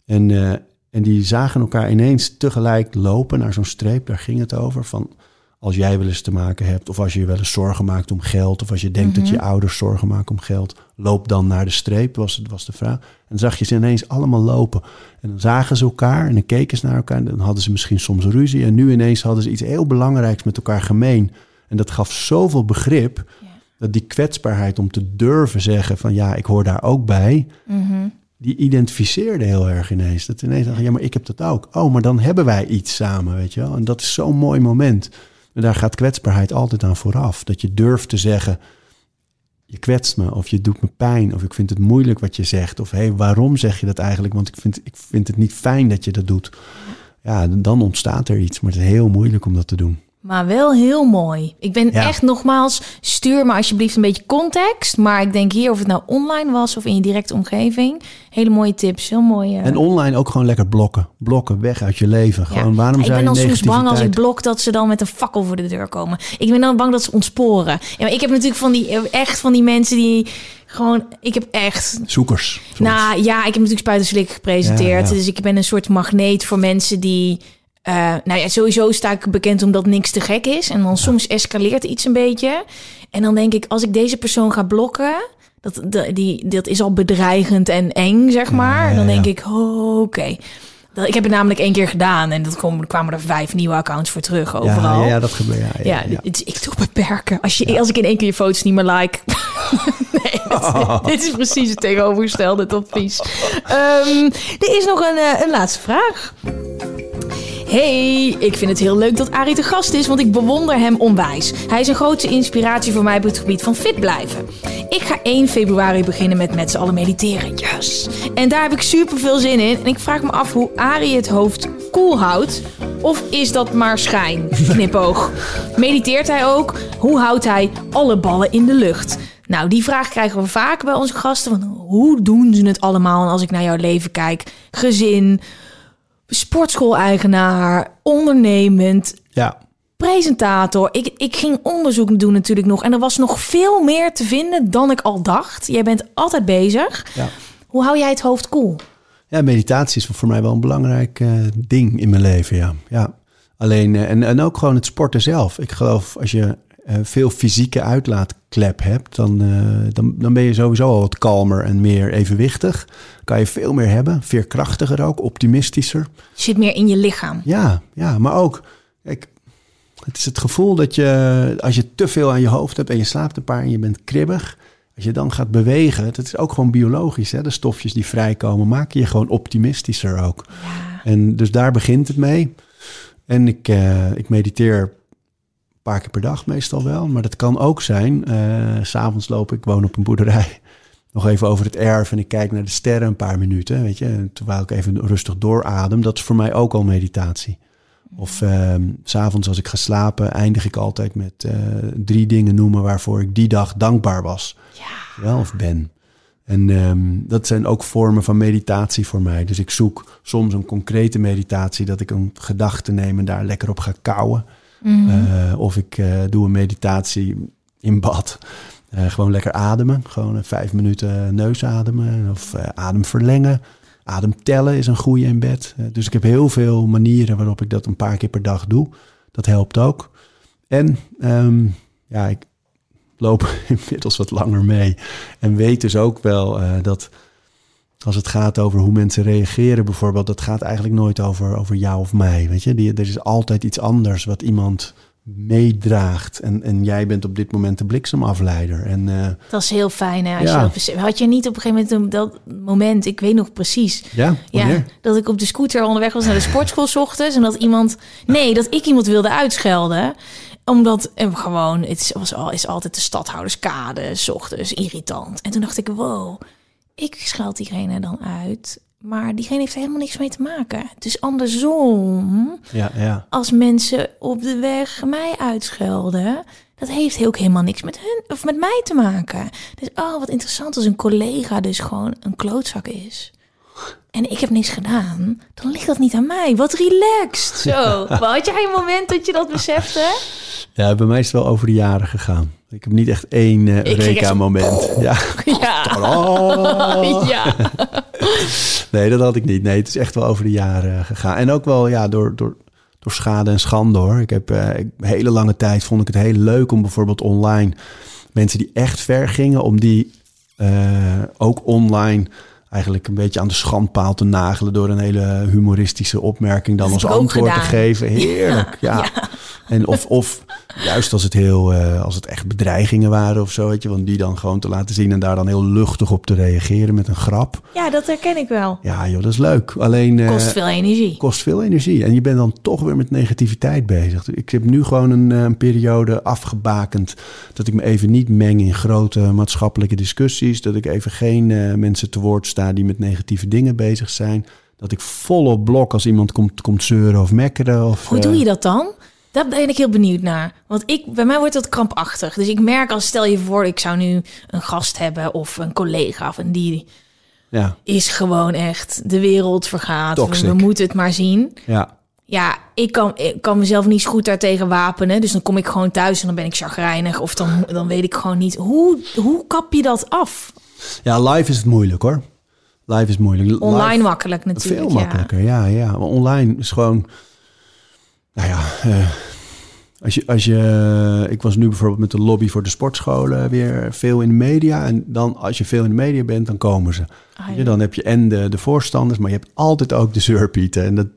En, eh, en die zagen elkaar ineens tegelijk lopen naar zo'n streep, daar ging het over. Van als jij wel eens te maken hebt, of als je je wel eens zorgen maakt om geld, of als je denkt dat je ouders zorgen maken om geld, loop dan naar de streep, was, het, was de vraag. En dan zag je ze ineens allemaal lopen. En dan zagen ze elkaar en dan keken ze naar elkaar. En dan hadden ze misschien soms ruzie. En nu ineens hadden ze iets heel belangrijks met elkaar gemeen. En dat gaf zoveel begrip. Dat die kwetsbaarheid om te durven zeggen van ja, ik hoor daar ook bij. Die identificeerde heel erg ineens. Dat ineens dacht, ja, maar ik heb dat ook. Oh, maar dan hebben wij iets samen, weet je wel. En dat is zo'n mooi moment. Daar gaat kwetsbaarheid altijd aan vooraf. Dat je durft te zeggen, je kwetst me of je doet me pijn of ik vind het moeilijk wat je zegt of hé, hey, waarom zeg je dat eigenlijk? Want ik vind, ik vind het niet fijn dat je dat doet. Ja, dan ontstaat er iets, maar het is heel moeilijk om dat te doen. Maar wel heel mooi. Ik ben Ja. echt nogmaals, stuur me alsjeblieft een beetje context. Maar ik denk hier, of het nou online was of in je directe omgeving. Hele mooie tips, heel mooi. eh. En online ook gewoon lekker blokken. Blokken weg uit je leven. Ja. Gewoon, waarom ik zou ben dan soms bang als ik blok dat ze dan met een fakkel voor de deur komen. Ik ben dan bang dat ze ontsporen. Ja, maar ik heb natuurlijk van die, echt van die mensen die gewoon... Ik heb echt Zoekers. soms. Nou ja, ik heb natuurlijk Spuitenslik gepresenteerd. Dus ik ben een soort magneet voor mensen die... eh, nou ja, sowieso sta ik bekend omdat niks te gek is. En dan soms escaleert iets een beetje. En dan denk ik, als ik deze persoon ga blokken... Dat, dat, die, dat is al bedreigend en eng, zeg maar. Dan denk ik, oh, oké. Ik heb het namelijk één keer gedaan. En dat kwam, kwamen er vijf nieuwe accounts voor terug overal. ja, ja, dat gebeurt. Ja, ja, het ik doe beperken. Als, je, als ik in één keer je foto's niet meer like. nee, dit, dit is precies het tegenovergestelde advies. Ehm, er is nog een, eh, een laatste vraag. Hey, ik vind het heel leuk dat Arie te gast is, want ik bewonder hem onwijs. Hij is een grote inspiratie voor mij op het gebied van fit blijven. Ik ga 1 februari beginnen met met z'n allen mediteren. Yes! En daar heb ik super veel zin in. En ik vraag me af hoe Arie het hoofd koel houdt. Of is dat maar schijn? Knipoog. Mediteert hij ook? Hoe houdt hij alle ballen in de lucht? Nou, die vraag krijgen we vaak bij onze gasten. Van, hoe doen ze het allemaal? En als ik naar jouw leven kijk, gezin, sportschool-eigenaar, ondernemend, Ja, presentator. Ik, ik ging onderzoek doen natuurlijk nog. En er was nog veel meer te vinden dan ik al dacht. Jij bent altijd bezig. ja. Hoe hou jij het hoofd koel? Ja, meditatie is voor mij wel een belangrijk eh, ding in mijn leven, ja. ja. Alleen, eh, en, en ook gewoon het sporten zelf. Ik geloof, als je veel fysieke uitlaatklep hebt, dan, eh, dan, dan ben je sowieso al wat kalmer en meer evenwichtig. Kan je veel meer hebben, veerkrachtiger ook, optimistischer. Zit meer in je lichaam. Ja, ja, maar ook, kijk, het is het gevoel dat je, als je te veel aan je hoofd hebt en je slaapt een paar en je bent kribbig, als je dan gaat bewegen, dat is ook gewoon biologisch, hè? de stofjes die vrijkomen, maken je gewoon optimistischer ook. En dus daar begint het mee. En ik, eh, ik mediteer paar keer per dag meestal wel, maar dat kan ook zijn, s s'avonds loop ik, woon op een boerderij, nog even over het erf en ik kijk naar de sterren een paar minuten, weet je, terwijl ik even rustig dooradem, dat is voor mij ook al meditatie. Of s s'avonds als ik ga slapen, eindig ik altijd met eh, drie dingen noemen waarvoor ik die dag dankbaar was. Ja. Wel, of ben. En ehm, dat zijn ook vormen van meditatie voor mij. Dus ik zoek soms een concrete meditatie, dat ik een gedachte neem en daar lekker op ga kouwen. Eh, of ik eh, doe een meditatie in bad. Eh, gewoon lekker ademen. Gewoon vijf minuten neus ademen. Of adem verlengen. Adem tellen is een goede in bed. Dus ik heb heel veel manieren waarop ik dat een paar keer per dag doe. Dat helpt ook. En ehm, ja, ik loop inmiddels wat langer mee. En weet dus ook wel dat als het gaat over hoe mensen reageren bijvoorbeeld... dat gaat eigenlijk nooit over, over jou of mij. Weet je? Die, er is altijd iets anders wat iemand meedraagt. En, en jij bent op dit moment de bliksemafleider. En eh, Dat is heel fijn. Hè, als Ja. je dat beseft. Had je niet op een gegeven moment dat moment, ik weet nog precies. ja, dat ik op de scooter onderweg was naar de sportschool 's ochtends en dat iemand, nee, dat ik iemand wilde uitschelden omdat eh, gewoon, het was al, is altijd de stadhouderskade, 's ochtends, irritant. En toen dacht ik, wow, ik scheld diegene dan uit, maar diegene heeft er helemaal niks mee te maken. Dus andersom, Ja, ja. als mensen op de weg mij uitschelden, dat heeft ook helemaal niks met hun of met mij te maken. Dus oh, wat interessant als een collega dus gewoon een klootzak is. En ik heb niks gedaan, dan ligt dat niet aan mij. Wat relaxed. Zo. Had jij een moment dat je dat besefte? Ja, bij mij is het wel over de jaren gegaan. Ik heb niet echt één eh ging echt Eureka-moment. Ja. Ja. Oh. Ja. Nee, dat had ik niet. Nee, het is echt wel over de jaren gegaan. En ook wel ja, door, door, door schade en schande hoor. Ik heb eh, ik- een hele lange tijd vond ik het heel leuk om bijvoorbeeld online mensen die echt ver gingen, om die eh, ook online eigenlijk een beetje aan de schandpaal te nagelen door een hele humoristische opmerking dan als antwoord te geven. Heerlijk, ja. En of, of juist als het heel, eh, als het echt bedreigingen waren of zo, weet je, want die dan gewoon te laten zien en daar dan heel luchtig op te reageren met een grap. ja, dat herken ik wel. Ja, joh, dat is leuk. Alleen eh, Kost veel energie. kost veel energie. En je bent dan toch weer met negativiteit bezig. Ik heb nu gewoon een, eh, een periode afgebakend dat ik me even niet meng in grote maatschappelijke discussies. Dat ik even geen mensen te woord sta die met negatieve dingen bezig zijn. Dat ik volop blok als iemand komt, komt zeuren of mekkeren. Of, Hoe doe je dat dan? Daar ben ik heel benieuwd naar. Want ik, bij mij wordt dat krampachtig. Dus ik merk als stel je voor, ik zou nu een gast hebben of een collega of een die Ja, is gewoon echt de wereld vergaat. Toxic. we moeten het maar zien. ja. Ja, ik kan, ik kan mezelf niet zo goed daartegen wapenen. Dus dan kom ik gewoon thuis en dan ben ik chagrijnig. Of dan, dan weet ik gewoon niet. Hoe, hoe kap je dat af? ja, live is het moeilijk hoor. Live is moeilijk. Online Live- makkelijk natuurlijk. Veel ja. makkelijker, ja. ja, Maar online is gewoon... Nou ja, eh, als je, als je... Ik was nu bijvoorbeeld met de lobby voor de sportscholen weer veel in de media. En dan als je veel in de media bent, dan komen ze. Ah, dan heb je en de, de voorstanders, maar je hebt altijd ook de zeurpieten. En dat,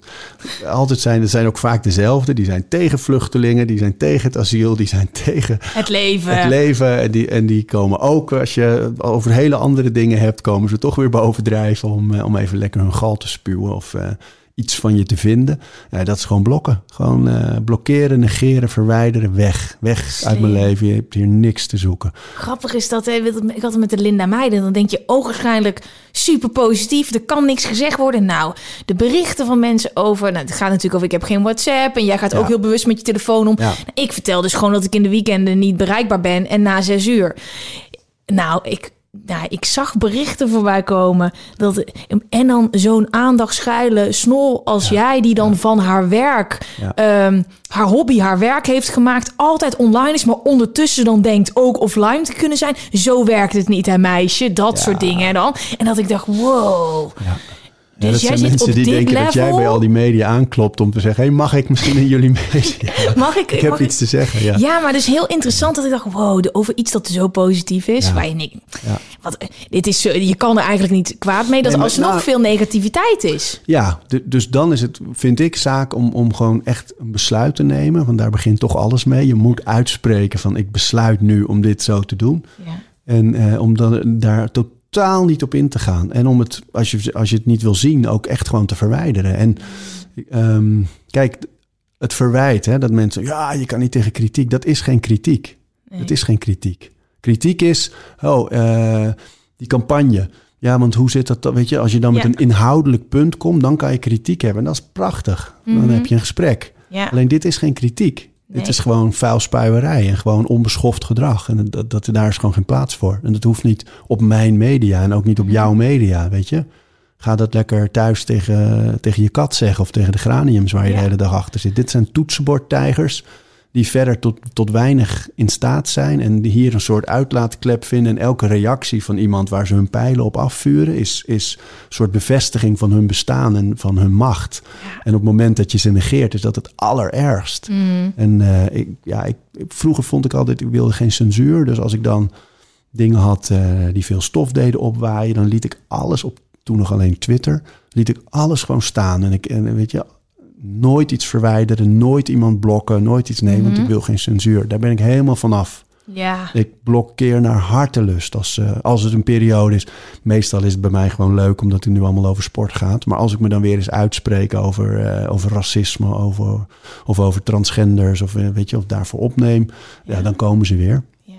altijd zijn, dat zijn ook vaak dezelfde. Die zijn tegen vluchtelingen, die zijn tegen het asiel, die zijn tegen Het leven. het leven. En die, en die komen ook, als je over hele andere dingen hebt, komen ze toch weer bovendrijven om, eh, om even lekker hun gal te spuwen of eh, iets van je te vinden. Ja, dat is gewoon blokken. Gewoon eh, blokkeren, negeren, verwijderen, weg. Weg uit mijn leven. Je hebt hier niks te zoeken. Grappig is dat, hè, ik had het met de Linda Meijden. Dan denk je ogenschijnlijk super positief. Er kan niks gezegd worden. Nou, de berichten van mensen over... Nou, het gaat natuurlijk over ik heb geen WhatsApp. En jij gaat Ja. ook heel bewust met je telefoon om. Ja. Nou, ik vertel dus gewoon dat ik in de weekenden niet bereikbaar ben. En na zes uur. Nou, ik, nou, ik zag berichten voorbij komen. Dat, en dan zo'n aandachtschuile snol als jij, die dan van haar werk, Ja. ehm, haar hobby, haar werk heeft gemaakt, altijd online is, maar ondertussen dan denkt ook offline te kunnen zijn. Zo werkt het niet, hè, meisje? Dat soort dingen dan. En dat ik dacht, wow. Ja, Dus dat jij zijn mensen op die denken dat jij bij al die media aanklopt om te zeggen... Hey, mag ik misschien in jullie media? Mag ik? ik heb mag ik- iets te zeggen, ja. Ja, maar dus heel interessant dat ik dacht, wow, over iets dat zo positief is. Ja. Waar je, niet- Ja. wat, dit is, je kan er eigenlijk niet kwaad mee dat Nee, er alsnog nou- veel negativiteit is. Ja, dus dan is het, vind ik, zaak om, om gewoon echt een besluit te nemen. Want daar begint toch alles mee. Je moet uitspreken van ik besluit nu om dit zo te doen. Ja. En eh, om dan, daar totaal niet op in te gaan. En om het, als je, als je het niet wil zien, ook echt gewoon te verwijderen. En ehm, kijk, het verwijt, hè, dat mensen, ja, je kan niet tegen kritiek. Dat is geen kritiek. Het is geen kritiek. Kritiek is, oh, eh, die campagne. Ja, want hoe zit dat? Weet je, als je dan met Ja. een inhoudelijk punt komt, dan kan je kritiek hebben. En dat is prachtig. Dan Mhm. heb je een gesprek. Ja. Alleen dit is geen kritiek. Nee. Dit is gewoon vuilspuierij en gewoon onbeschoft gedrag. En dat, dat, daar is gewoon geen plaats voor. En dat hoeft niet op mijn media en ook niet op jouw media, weet je. Ga dat lekker thuis tegen, tegen je kat zeggen of tegen de graniums waar je Ja. de hele dag achter zit. Dit zijn toetsenbordtijgers die verder tot, tot weinig in staat zijn en die hier een soort uitlaatklep vinden. En elke reactie van iemand waar ze hun pijlen op afvuren is, is een soort bevestiging van hun bestaan en van hun macht. En op het moment dat je ze negeert, is dat het allerergst. En eh, ik, ja, ik, vroeger vond ik altijd, ik wilde geen censuur. Dus als ik dan dingen had eh, die veel stof deden opwaaien, dan liet ik alles op, toen nog alleen Twitter, liet ik alles gewoon staan. En ik, en weet je, nooit iets verwijderen, nooit iemand blokken, nooit iets nemen, want ik wil geen censuur. Daar ben ik helemaal vanaf. Ja. Ik blokkeer naar hartelust als, eh, als het een periode is. Meestal is het bij mij gewoon leuk omdat het nu allemaal over sport gaat. Maar als ik me dan weer eens uitspreek over, eh, over racisme over, of over transgenders of eh, weet je, of daarvoor opneem, ja. dan komen ze weer. ja.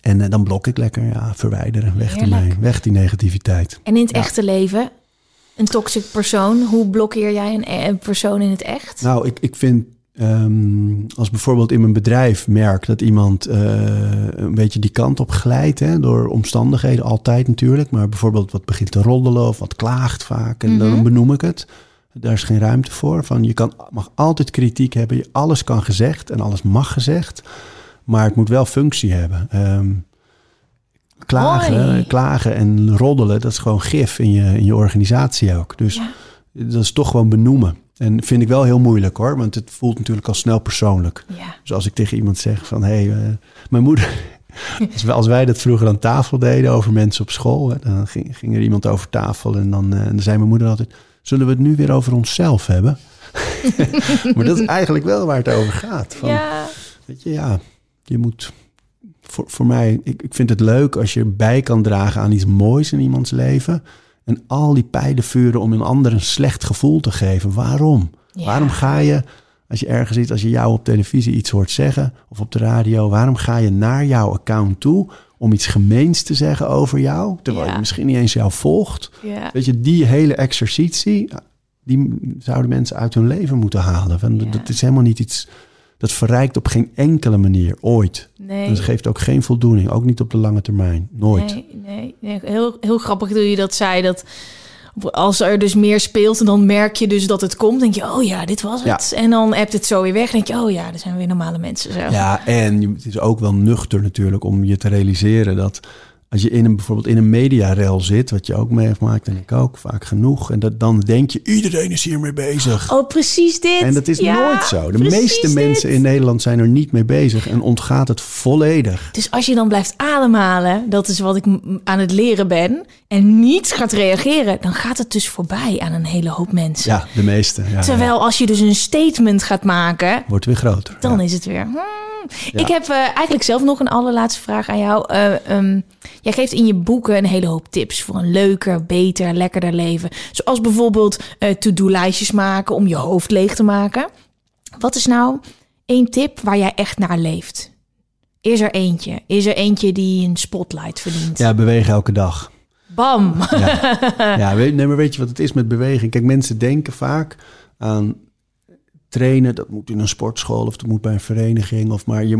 En dan blok ik lekker, ja, verwijderen, weg Heerlijk. ermee, weg die negativiteit. En in het Ja. echte leven, een toxic persoon, hoe blokkeer jij een, een persoon in het echt? Nou, ik, ik vind ehm, als bijvoorbeeld in mijn bedrijf merk dat iemand eh, een beetje die kant op glijdt, hè, door omstandigheden altijd natuurlijk, maar bijvoorbeeld wat begint te roddelen of wat klaagt vaak, en dan benoem ik het. Daar is geen ruimte voor. Van je kan, mag altijd kritiek hebben, je- alles kan gezegd en alles mag gezegd, maar het moet wel functie hebben. Ehm, klagen, klagen en roddelen, dat is gewoon gif in je, in je organisatie ook. Dus Ja. dat is toch gewoon benoemen. En vind ik wel heel moeilijk hoor, want het voelt natuurlijk al snel persoonlijk. Ja. Dus als ik tegen iemand zeg van, hé, hey, eh, mijn moeder... als, wij, als wij dat vroeger aan tafel deden over mensen op school, hè, dan ging, ging er iemand over tafel en dan, eh, en dan zei mijn moeder altijd, zullen we het nu weer over onszelf hebben? maar dat is eigenlijk wel waar het over gaat. Van, ja. Weet je, ja, je moet... Voor, voor mij, ik, ik vind het leuk als je bij kan dragen aan iets moois in iemands leven. En al die pijlen vuren om een ander een slecht gevoel te geven. Waarom? Ja. Waarom ga je, als je ergens ziet, als je jou op televisie iets hoort zeggen of op de radio, waarom ga je naar jouw account toe om iets gemeens te zeggen over jou, terwijl Ja. je misschien niet eens jou volgt? Ja. Weet je, die hele exercitie, die zouden mensen uit hun leven moeten halen. Van. Dat is helemaal niet iets, dat verrijkt op geen enkele manier, ooit. Nee. Dat geeft ook geen voldoening, ook niet op de lange termijn, nooit. Nee, nee, nee. Heel, heel grappig dat je dat zei. Dat als er dus meer speelt, dan merk je dus dat het komt. denk je, oh ja, dit was het. En dan hebt het zo weer weg. denk je, oh ja, er zijn weer normale mensen. Zo. Ja, en het is ook wel nuchter natuurlijk om je te realiseren dat als je in een, bijvoorbeeld in een mediarel zit, wat je ook meemaakt en ik ook vaak genoeg, en dat, dan denk je iedereen is hiermee bezig. Oh, precies dit. En dat is Ja, nooit zo. De meeste dit. mensen in Nederland zijn er niet mee bezig en ontgaat het volledig. Dus als je dan blijft ademhalen, dat is wat ik aan het leren ben, en niet gaat reageren, dan gaat het dus voorbij aan een hele hoop mensen. Ja, de meeste. Ja, Terwijl ja. als je dus een statement gaat maken, Wordt weer groter. dan is het weer. hmm. Ik heb eh, eigenlijk zelf nog een allerlaatste vraag aan jou. Eh, ehm, jij geeft in je boeken een hele hoop tips voor een leuker, beter, lekkerder leven. Zoals bijvoorbeeld eh, to-do-lijstjes maken om je hoofd leeg te maken. Wat is nou één tip waar jij echt naar leeft? Is er eentje? Is er eentje die een spotlight verdient? Ja, bewegen elke dag. Bam! Ja, weet, nee, maar weet je wat het is met beweging? Kijk, mensen denken vaak aan trainen. Dat moet in een sportschool of dat moet bij een vereniging. Of maar je,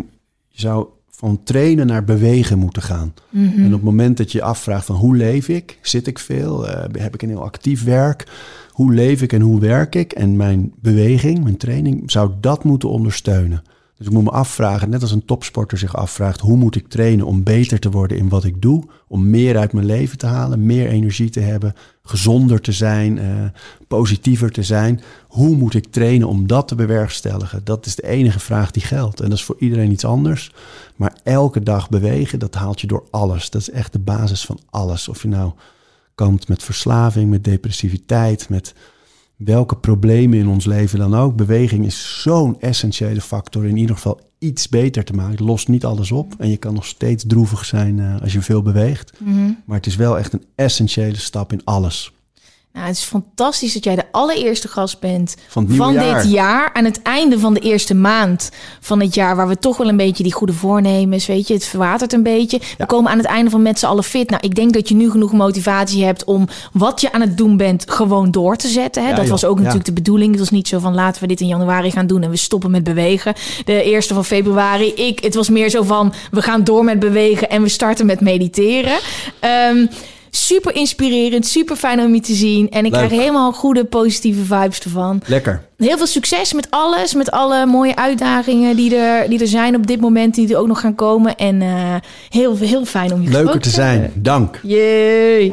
je zou van trainen naar bewegen moeten gaan. Mhm. En op het moment dat je je afvraagt van hoe leef ik? Zit ik veel? Eh, heb ik een heel actief werk? Hoe leef ik en hoe werk ik? En mijn beweging, mijn training, zou dat moeten ondersteunen. Dus ik moet me afvragen, net als een topsporter zich afvraagt, hoe moet ik trainen om beter te worden in wat ik doe? Om meer uit mijn leven te halen, meer energie te hebben, gezonder te zijn, eh, positiever te zijn. Hoe moet ik trainen om dat te bewerkstelligen? Dat is de enige vraag die geldt. En dat is voor iedereen iets anders. Maar elke dag bewegen, dat haalt je door alles. Dat is echt de basis van alles. Of je nou kampt met verslaving, met depressiviteit, met welke problemen in ons leven dan ook. Beweging is zo'n essentiële factor in ieder geval iets beter te maken. Het lost niet alles op en je kan nog steeds droevig zijn eh, als je veel beweegt. Mhm. Maar het is wel echt een essentiële stap in alles. Nou, het is fantastisch dat jij de allereerste gast bent Van jaar. dit jaar. Aan het einde van de eerste maand van het jaar, waar we toch wel een beetje die goede voornemens, weet je, het verwatert een beetje. We komen aan het einde van met z'n allen fit. Nou, ik denk dat je nu genoeg motivatie hebt om wat je aan het doen bent gewoon door te zetten. Hè? Ja, dat joh. was ook Ja. natuurlijk de bedoeling. Het was niet zo van laten we dit in januari gaan doen en we stoppen met bewegen. De eerste van februari, ik, het was meer zo van we gaan door met bewegen en we starten met mediteren. Ehm, Super inspirerend, super fijn om je te zien. En ik Leuk. krijg helemaal goede, positieve vibes ervan. Lekker. Heel veel succes met alles, met alle mooie uitdagingen die er, die er zijn op dit moment, die er ook nog gaan komen. En eh, heel, heel fijn om je Leuker gesproken te zijn. Dank. Jee.